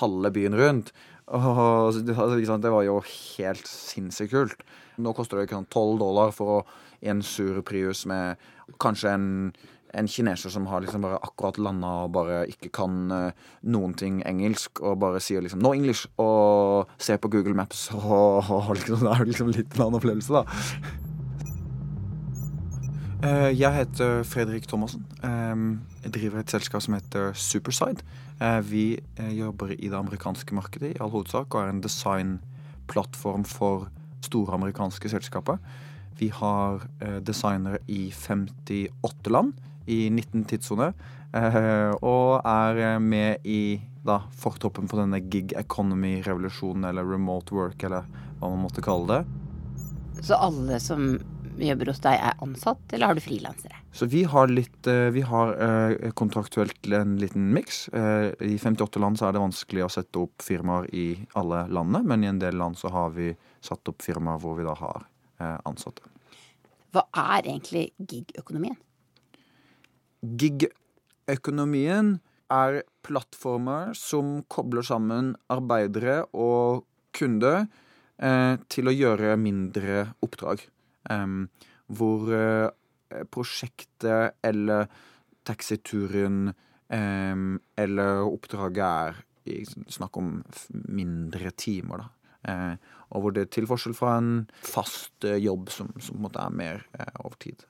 S13: halve byen rundt. Og det var jo helt sinnssykt kult. Nå koster det tolv dollar for en sur Prius med kanskje en, en kineser som har liksom bare akkurat landa og bare ikke kan uh, noen ting engelsk, og bare sier liksom 'no English' og ser på Google Maps, og, og liksom, det er liksom litt en annen opplevelse, da. Uh, jeg heter Fredrik Thomassen. Jeg driver et selskap som heter Superside. Uh, vi jobber i det amerikanske markedet i all hovedsak og er en designplattform for store amerikanske selskaper. Vi har designere i 58 land i 19 tidssone. og er med i da, fortroppen på denne gig economy-revolusjonen, eller remote work, eller hva man måtte kalle det.
S9: Så alle som jobber hos deg, er ansatt, eller har du frilansere?
S13: Så vi har litt Vi har eh, kontraktuelt en liten miks. Eh, I 58 land så er det vanskelig å sette opp firmaer i alle landene, men i en del land så har vi satt opp firmaer hvor vi da har eh, ansatte.
S9: Hva er egentlig gig-økonomien?
S13: Gig-økonomien er plattformer som kobler sammen arbeidere og kunder eh, til å gjøre mindre oppdrag. Eh, hvor eh, prosjektet eller taxituren eller oppdraget er i snakk om mindre timer, da. Eh, og hvor det er til forskjell fra en fast eh, jobb som, som, på en måte er mer over tid.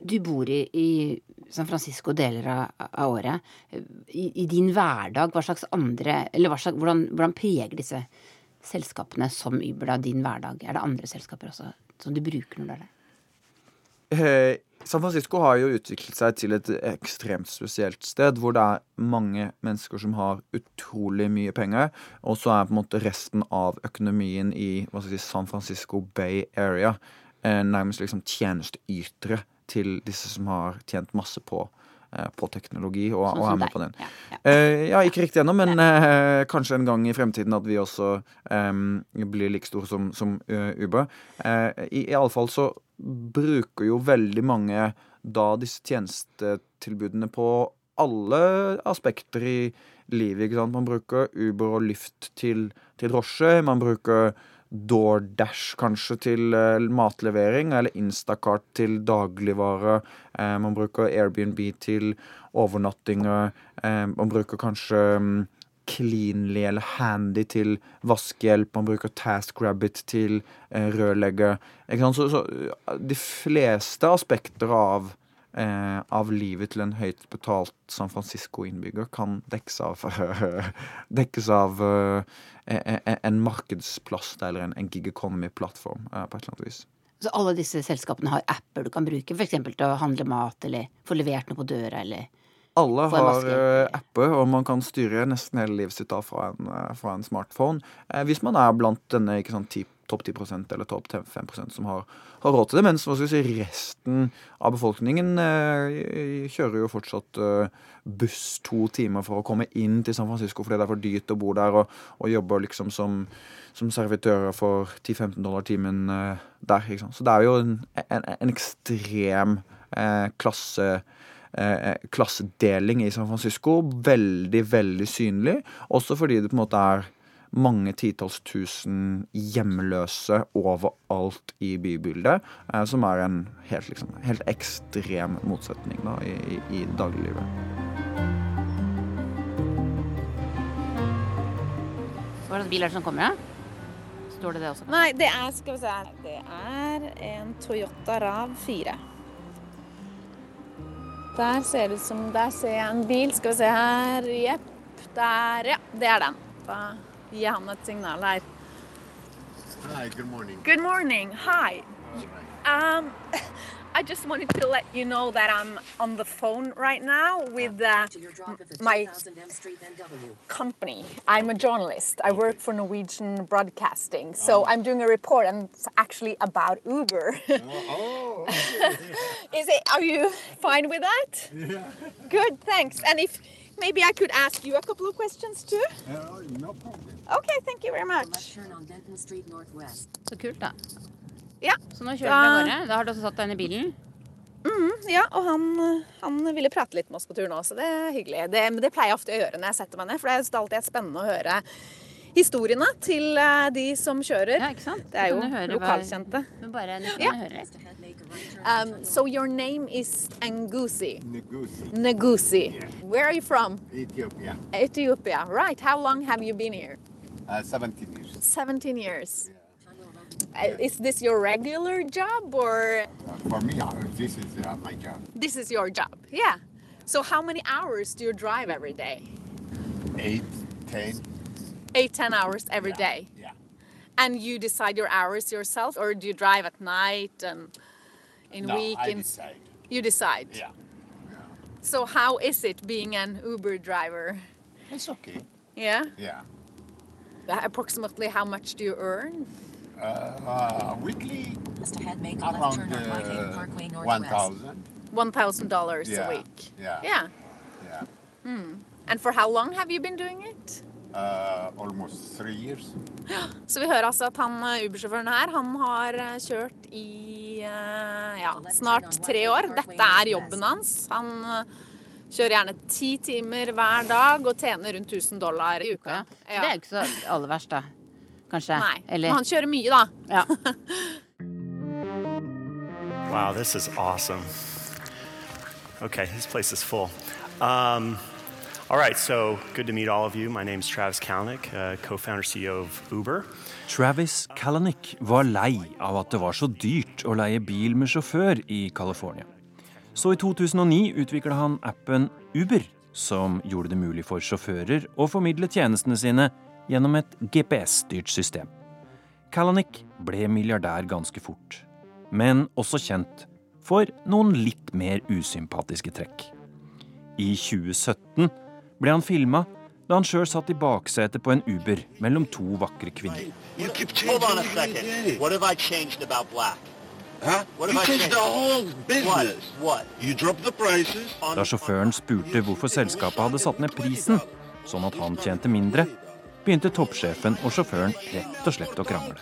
S9: Du bor i, i, San Francisco deler av, av året. I, I, din hverdag, hva slags andre Eller slags, hvordan, hvordan, preger disse selskapene som Uber da din hverdag? Er det andre selskaper også som du bruker når du er der?
S13: Eh, San Francisco har jo utviklet seg til et ekstremt spesielt sted, hvor det er mange mennesker som har utrolig mye penger, og så er på en måte resten av økonomien i si, San Francisco Bay Area nærmest liksom tjenesteytere til disse som har tjent masse på Eh, på teknologi og, sånn og er med på den. Ja, ja. Uh, ja ikke riktig ennå, men uh, kanskje en gang i fremtiden at vi også um, blir like store som, som uh, Uber. I, i alle fall så bruker jo veldig mange da disse tjenestetilbudene på alle aspekter i livet. ikke sant? Man bruker Uber og Lyft til, til drosje. Man bruker DoorDash kanskje til uh, matlevering, eller Instacart til dagligvare. Uh, man bruker Airbnb til overnattinger. Uh, man bruker kanskje um, Cleanly eller Handy til vaskehjelp. Man bruker TaskRabbit til rørlegger. Så, så, de fleste aspekter av eh, av livet til en høyt betalt San Francisco-innbygger kan dekkes av, dekkes av eh, en markedsplass eller en, en gig economy-plattform eh, på et eller annet vis.
S9: Så alle disse selskapene har apper du kan bruke, f.eks. til å handle mat eller få levert noe på døra eller
S13: alle har uh, apper, og man kan styre nesten hele livet sitt da fra en, fra en smartphone. Hvis man er blant denne sånn, topp 10 eller topp 5% som har, har, råd til det. Mens si, resten av befolkningen eh, kjører jo fortsatt eh, buss to timer for å komme inn til San Francisco fordi det er for dyrt å bo der, og, og jobber liksom som, som servitører for 10-15 dollar timen eh, der. Så det er jo en, en, en ekstrem eh, klasse eh, klassedeling i San Francisco. Veldig, veldig synlig. Også fordi det på en måte er mange titalls tusen hjemløse overalt i bybildet, eh, som er en helt, liksom, helt ekstrem motsetning da, i, i, i dagliglivet.
S9: Hva slags bil er det som kommer, Ja? Står det det også?
S12: Nei, det er skal vi se Det er en Toyota Rav 4. Der ser det ut som Der ser jeg en bil. Skal vi se her. Jepp. Der, ja. Det er den. Da gi han et signal her.
S3: Hi, good morning.
S12: Good morning. Hi. Um, I just wanted to let you know that I'm on the phone right now with uh, my company. I'm a journalist. I work for Norwegian Broadcasting. So I'm doing a report and it's actually about Uber. oh, Is it are you fine with that? Yeah. Good, thanks. And if maybe I could ask you a couple of questions too? Uh, no problem. Okay, thank you very much.
S9: Så kult, da.
S12: Ja.
S9: Så nå kjører vi av gårde. Da har du også satt deg inn i bilen?
S12: Mm, ja, og han, han, ville prate litt med oss på tur nå, så det er hyggelig. Det, det pleier jeg ofte å gjøre når jeg setter meg ned, for det er alltid spennende å høre historiene til eh, de som kjører.
S9: Ja, ikke sant?
S12: Det er jo lokalkjente.
S9: Men bare ja. høre.
S12: Um, so your name is Ngusi.
S3: Negusi.
S12: Negusi. Yeah. Where are you from?
S3: Ethiopia.
S12: Ethiopia. Right. How long have you been here?
S3: Uh, 17 years.
S12: 17 years. Yeah. Uh, is this your regular job or?
S3: Uh, for me, uh, this is uh, my job.
S12: This is your job. Yeah. So how many hours do you drive every day?
S3: Eight, ten
S12: eight ten hours every
S3: yeah.
S12: day.
S3: Yeah.
S12: And you decide your hours yourself, or do you drive at night and in
S3: no,
S12: week?
S3: I
S12: in...
S3: decide.
S12: You decide.
S3: Yeah. yeah.
S12: So how is it being an Uber driver?
S3: It's okay.
S12: Yeah.
S3: Yeah.
S12: Approximately how much do you earn?
S3: Uh, uh, weekly, around uh, one thousand.
S12: One thousand dollars
S3: yeah.
S12: a week.
S3: Yeah.
S12: Yeah.
S3: Yeah.
S12: Hmm. And for how long have you been doing it?
S3: Uh, almost three years.
S12: Så vi hører altså at han eh, Uber-sjåføren her, han har eh, kjørt i uh, ja, snart tre år. Dette er jobben hans. Han kjører gjerne ti timer hver dag og tjener rundt 1000 dollar i uka.
S9: Ja. Det er jo ikke så aller verst, da. Kanskje.
S12: Nei,
S9: Eller...
S12: men han kjører mye, da.
S9: Ja.
S14: wow, this is awesome. Okay, this place is full. Um, All right, so good to meet all of you. My name is Travis Kalanick, uh, co-founder CEO of Uber.
S15: Travis Kalanick var lei av at det var så dyrt å leie bil med sjåfør i California. Så i 2009 utvikla han appen Uber, som gjorde det mulig for sjåfører å formidle tjenestene sine gjennom et GPS-styrt system. Kalanick ble milliardær ganske fort, men også kjent for noen litt mer usympatiske trekk. I 2017 ble han filma da han sjøl satt i baksetet på en Uber mellom to vakre kvinner. Da sjåføren spurte hvorfor selskapet hadde satt ned prisen, sånn at han tjente mindre, begynte toppsjefen og sjåføren rett og slett å krangle.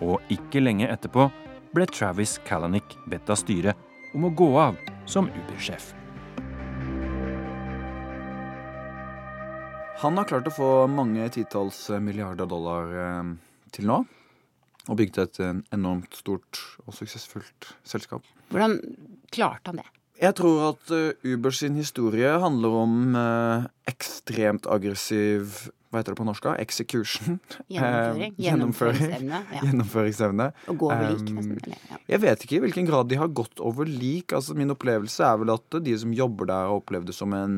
S15: Og ikke lenge etterpå ble Travis Kalanick bedt av styret om å gå av som Uber-sjef.
S13: Han har klart å få mange titalls milliarder dollar eh, til nå. Og bygd et enormt stort og suksessfullt selskap.
S9: Hvordan klarte han det?
S13: Jeg tror at Uber sin historie handler om ekstremt aggressiv hva heter det på norsk? Execution.
S9: Gjennomføring. Gjennomføringsevne.
S13: Ja. Gjennomføringsevne.
S9: Og gå over lik, nesten. Eller,
S13: ja. Jeg vet ikke i hvilken grad de har gått over lik. Altså, min opplevelse er vel at de som jobber der, har opplevd det som en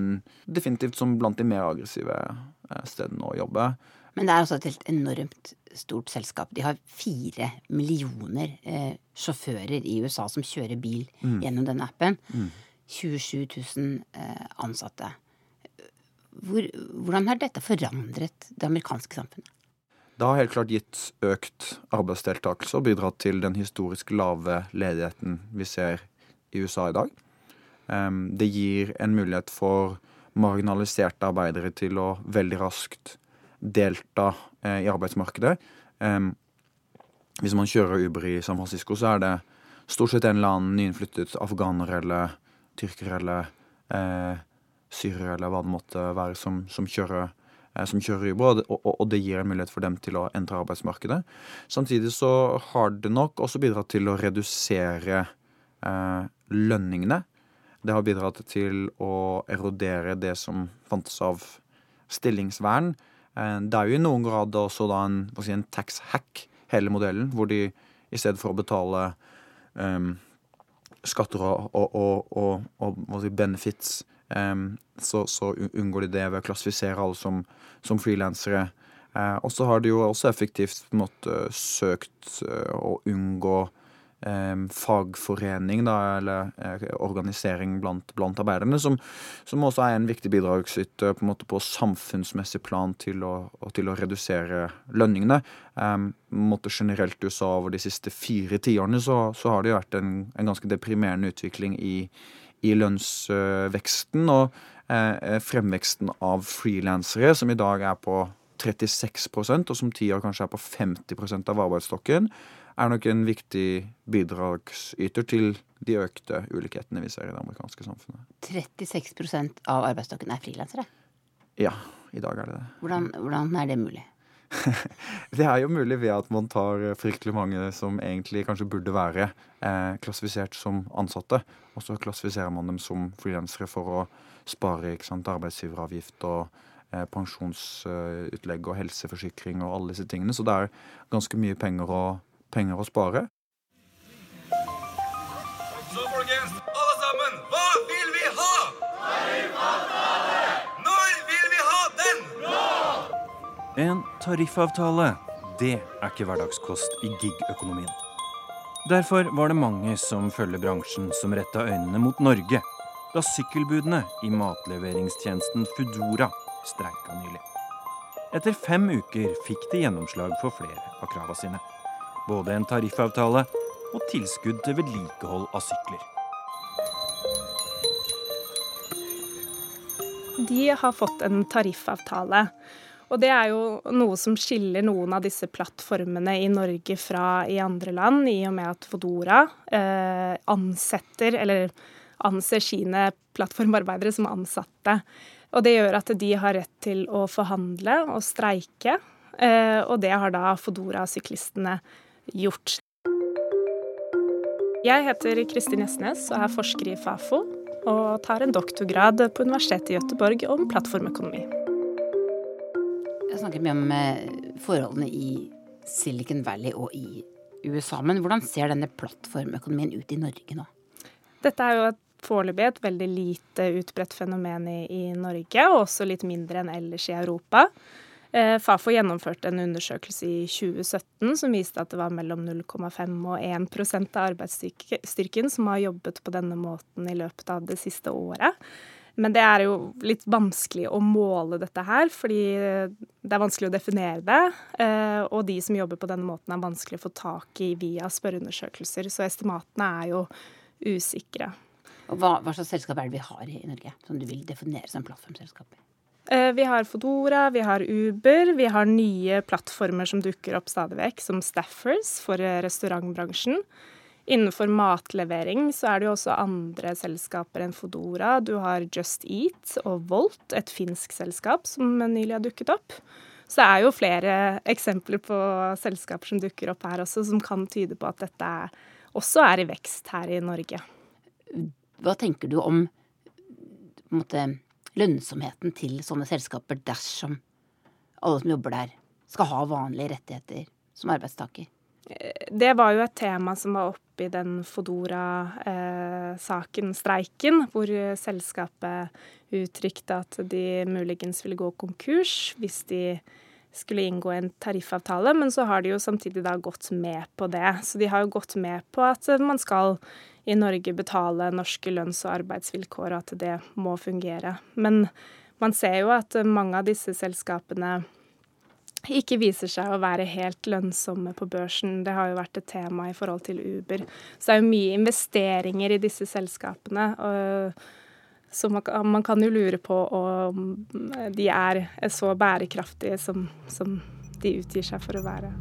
S13: Definitivt som blant de mer aggressive eh, stedene å jobbe.
S9: Men det er altså et helt enormt stort selskap. De har fire millioner eh, sjåfører i USA som kjører bil mm. gjennom denne appen. Mm. 27 000 eh, ansatte. Hvor, hvordan har dette forandret det amerikanske samfunnet?
S13: Det har helt klart gitt økt arbeidsdeltakelse og bidratt til den historisk lave ledigheten vi ser i USA i dag. Det gir en mulighet for marginaliserte arbeidere til å veldig raskt delta eh, i arbeidsmarkedet. Hvis man kjører Uber i San Francisco, så er det stort sett en eller annen nyinnflyttet afghaner eller tyrker eller eh, syrere eller hva det måtte være, som, som kjører eh, som kjører Uber, og, og, og, det gir en mulighet for dem til å endre arbeidsmarkedet. Samtidig så har det nok også bidratt til å redusere eh, lønningene. Det har bidratt til å erodere det som fantes av stillingsvern. Eh, det er jo i noen grad også da en, si, en tax hack, hele modellen, hvor de i stedet for å betale eh, skatter og, og, og, og benefits så, så, unngår de det ved å klassifisere alle som, som frilansere. Eh, og så har de jo også effektivt på en måte søkt eh, å unngå fagforening, da, eller eh, organisering blant, blant arbeiderne, som, som, også er en viktig bidragsyter på, på samfunnsmessig plan til å, til å redusere lønningene. Um, generelt i USA over de siste fire tiårene så, så har det jo vært en, en ganske deprimerende utvikling i, i lønnsveksten og eh, fremveksten av frilansere, som i dag er på 36% og som ti år kanskje er på 50% av arbeidsstokken, er nok en viktig bidragsyter til de økte ulikhetene vi ser i det amerikanske samfunnet.
S9: 36% av arbeidsstokken er frilansere?
S13: Ja, i dag er det det.
S9: Hvordan, hvordan er det mulig?
S13: det er jo mulig ved at man tar fryktelig mange som egentlig kanskje burde være eh, klassifisert som ansatte, og så klassifiserer man dem som frilansere for å spare ikke sant, arbeidsgiveravgift og eh, pensjonsutlegg og helseforsikring og alle disse tingene. Så det er ganske mye penger å, penger å spare. Så folkens, alle sammen, hva vil vi ha?
S15: Når vil vi ha den? Nå! En tariffavtale, det er ikke hverdagskost i gig-økonomien. Derfor var det mange som følger bransjen som retta øynene mot Norge da sykkelbudene i matleveringstjenesten Foodora streika nylig. Etter fem uker fikk de gjennomslag for flere av krava sine. Både en tariffavtale og tilskudd til vedlikehold av sykler.
S16: De har fått en tariffavtale. Og det er jo noe som skiller noen av disse plattformene i Norge fra i andre land, i og med at Fodora eh, ansetter, eller anser sine plattformarbeidere som ansatte. Og det gjør at de har rett til å forhandle og streike, eh, og det har da Fodora-syklistene gjort. Jeg heter Kristin Gjesnes og er forsker i Fafo, og tar en doktorgrad på Universitetet i Gøteborg om plattformøkonomi
S9: snakket mye om eh, forholdene i Silicon Valley og i USA. Men hvordan ser denne plattformøkonomien ut i Norge nå?
S16: Dette er jo et foreløpig et veldig lite utbredt fenomen i, i, Norge, og også litt mindre enn ellers i Europa. Eh, Fafo gjennomførte en undersøkelse i 2017 som viste at det var mellom 0,5 og 1% av arbeidsstyrken som har jobbet på denne måten i løpet av det siste året. Men det er jo litt vanskelig å måle dette her, fordi det er vanskelig å definere det. Eh, og de som jobber på denne måten er vanskelig å få tak i via spørreundersøkelser. Så estimatene er jo usikre.
S9: Og hva, hva slags selskap er det vi har i Norge, som du vil definere som plattformselskap?
S16: Eh, vi har Fodora, vi har Uber, vi har nye plattformer som dukker opp stadig vekk, som Staffers for restaurantbransjen. Innenfor matlevering så er det jo også andre selskaper enn Fodora. Du har Just Eat og Volt, et finsk selskap som nylig har dukket opp. Så det er jo flere eksempler på selskaper som dukker opp her også, som kan tyde på at dette også er i vekst her i Norge.
S9: Hva tenker du om måte, lønnsomheten til sånne selskaper dersom alle som jobber der, skal ha vanlige rettigheter som arbeidstaker?
S16: Det var jo et tema som var oppe i den Fodora-saken, streiken, hvor selskapet uttrykte at de muligens ville gå konkurs hvis de skulle inngå en tariffavtale, men så har de jo samtidig da gått med på det. Så de har jo gått med på at man skal i Norge betale norske lønns- og arbeidsvilkår, og at det må fungere. Men man ser jo at mange av disse selskapene ikke viser seg å være helt lønnsomme på børsen. Det har jo vært et tema i forhold til Uber. Så det er jo mye investeringer i disse selskapene. Så man, kan jo lure på om de er så bærekraftige som, som de utgir seg for å være.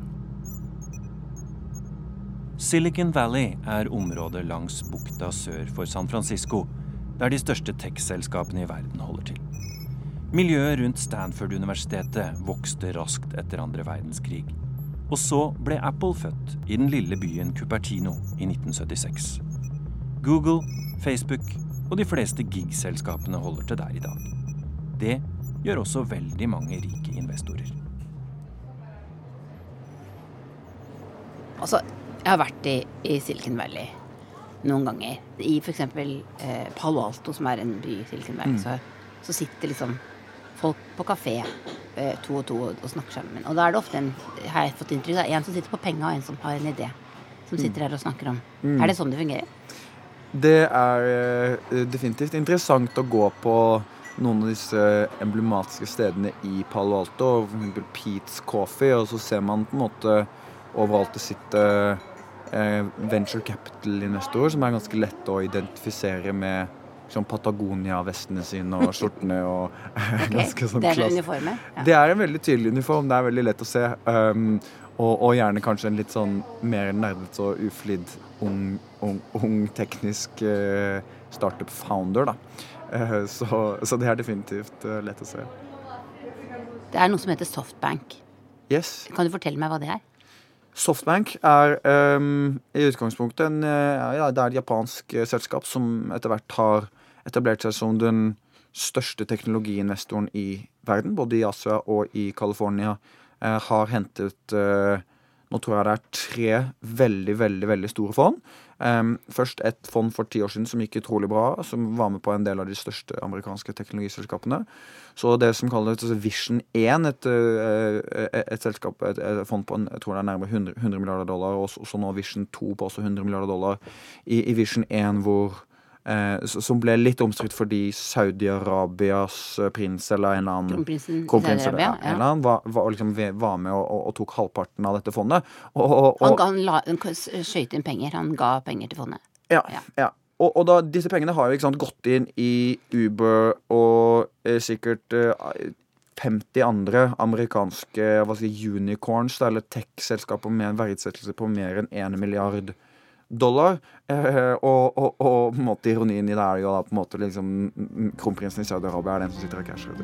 S15: Silicon Valley er området langs bukta sør for San Francisco, der de største tech-selskapene i verden holder til. Miljøet rundt Stanford-universitetet vokste raskt etter andre verdenskrig. Og så ble Apple født i den lille byen Cupertino i 1976. Google, Facebook og de fleste gig-selskapene holder til der i dag. Det gjør også veldig mange rike investorer.
S9: Altså, jeg har vært i, i Silicon Valley noen ganger. I f.eks. Eh, Palo Alto, som er en by i Silicon Valley, mm. så, så sitter liksom folk på kafé eh, to og to og snakker sammen. Og da er det ofte en, har jeg fått inntrykk av, en som sitter på penga, og en som har en idé. Som mm. sitter her og snakker om. Mm. Er det sånn det fungerer?
S13: Det er uh, definitivt interessant å gå på noen av disse emblematiske stedene i Palo Alto, f.eks. Pete's Coffee, og så ser man på en måte overalt det sitter uh, venture capital-investorer som er ganske lett å identifisere med sånn Patagonia-vestene sine og skjortene og okay. ganske sånn
S9: Det er en uniform? Ja.
S13: Det er en veldig tydelig uniform. Det er veldig lett å se. Um, og, og, gjerne kanskje en litt sånn mer nerdete og uflidd ung, ung, ung teknisk uh, startup-founder, da. Uh, så, så, det er definitivt uh, lett å se.
S9: Det er noe som heter Softbank.
S13: Yes.
S9: Kan du fortelle meg hva det er?
S13: Softbank er um, i utgangspunktet en, ja, det er et japansk selskap som etter hvert har etablert seg som den største teknologiinvestoren i verden, både i Asia og i California, eh, har hentet eh, Nå tror jeg det er tre veldig, veldig veldig store fond. Um, først et fond for ti år siden som gikk utrolig bra, som var med på en del av de største amerikanske teknologiselskapene. Så det som kalles Vision 1, et, eh, et, et selskap, et, et, fond på en, jeg tror det er nærmere 100, 100 milliarder dollar, og så nå Vision 2 på også 100 milliarder dollar. I, i Vision 1 hvor Eh, som ble litt omstridt fordi Saudi-Arabias eh, prins eller en eller annen
S9: Kronprinsen Saudi-Arabia
S13: ja. var, var, liksom, var, med og, og, og, tok halvparten av dette fondet.
S9: Og, han, ga, han, han skøyt inn penger. Han ga penger til fondet.
S13: Ja. ja. ja. Og, og da, disse pengene har jo sant, gått inn i Uber og eh, sikkert eh, 50 andre amerikanske hva jeg, unicorns, eller tech-selskaper med en verdsettelse på mer enn 1 milliard dollar dollar. Eh, og, og, og, på en måte ironien i det er jo da på en måte liksom Kronprinsen i Saudi-Arabia er den som sitter og casher ut.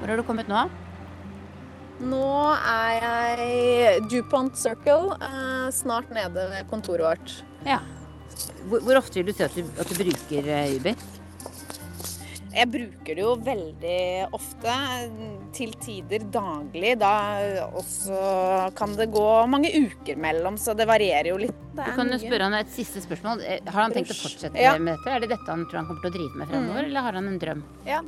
S9: Hvor har du kommet nå?
S12: Nå er jeg DuPont Circle, eh, snart nede ved kontoret vårt.
S9: Ja. Hvor, hvor ofte vil du si at du, at du bruker eh, Uber?
S12: Jeg bruker det jo veldig ofte. Til tider daglig. Da også kan det gå mange uker mellom, så det varierer jo litt.
S9: Du kan jo spørre han et siste spørsmål. Eh, har han tenkt å fortsette ja. med dette? Er det dette han tror han kommer til å drive med fremover, mm. eller har han en drøm?
S12: Ja.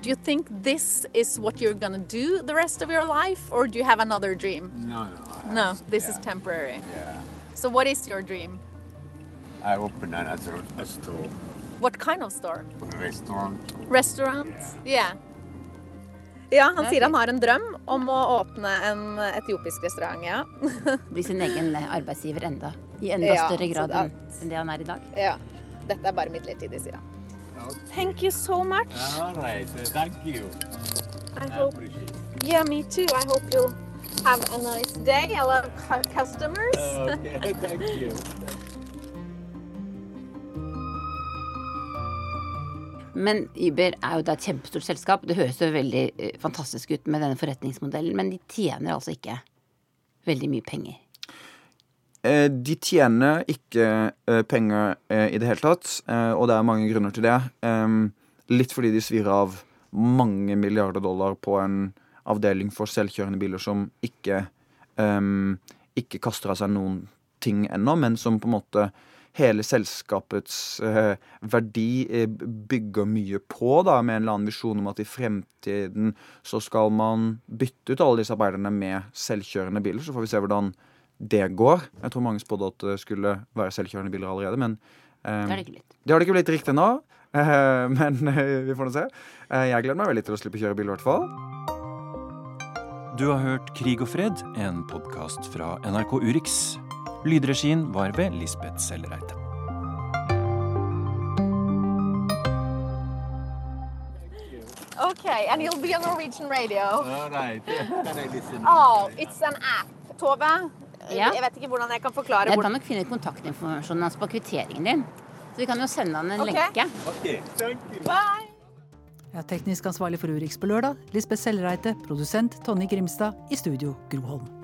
S12: Do you think this is what you're gonna do the rest of your life, or do you have another dream?
S17: No, no.
S12: No, this yeah. is temporary.
S17: Yeah.
S12: So what is your dream?
S17: I open another store.
S12: What kind of store?
S17: Restaurant.
S12: Restaurant, yeah. Ja, han sier han har en drøm om å åpne en etiopisk restaurant, ja.
S9: Bli sin egen arbeidsgiver enda. I enda ja, større grad enn det han er i dag.
S12: Ja. Dette er bare midlertidig, sier han. Thank you so much.
S17: All right. Thank you.
S12: I hope. Yeah, me too. I hope you'll Have a nice day. I love cu- customers.
S17: Okay, thank you.
S9: Men Uber er jo da et kjempestort selskap. Det høres jo veldig eh, fantastisk ut med denne forretningsmodellen, men de tjener altså ikke veldig mye penger.
S13: Eh, De tjener ikke eh, penger i det hele tatt, og det er mange grunner til det. Litt fordi de svir av mange milliarder dollar på en avdeling for selvkjørende biler som ikke, ikke kaster av seg noen ting ennå, men som på en måte hele selskapets eh, verdi eh, bygger mye på, da, med en eller annen visjon om at i fremtiden så skal man bytte ut alle disse arbeiderne med selvkjørende biler. Så får vi se hvordan det går. Jeg tror mange spådde at det skulle være selvkjørende biler allerede, men eh,
S9: Det har det ikke blitt.
S13: det har det ikke blitt riktig ennå. Eh, men eh, vi får nå se. Eh, jeg gleder meg veldig til å slippe å kjøre bil, i hvert fall.
S15: Du har hørt Krig og fred, en podkast fra NRK Urix. Lydregien var ved Lisbeth Sellereite.
S12: Okay, and you'll be on Norwegian radio.
S17: All right. Can I?
S12: Oh, it's an app. Tove,
S9: Ja.
S12: jeg vet ikke hvordan jeg kan forklare
S9: Jeg kan nok finne kontaktinformasjonen hans på kvitteringen din. Så vi kan jo sende han en
S12: okay.
S9: lenke.
S17: Okay, thank you.
S12: Bye!
S2: er teknisk ansvarlig for Urix på lørdag, Lisbeth Sellreite, produsent Tonje Grimstad, i studio Gro Holm.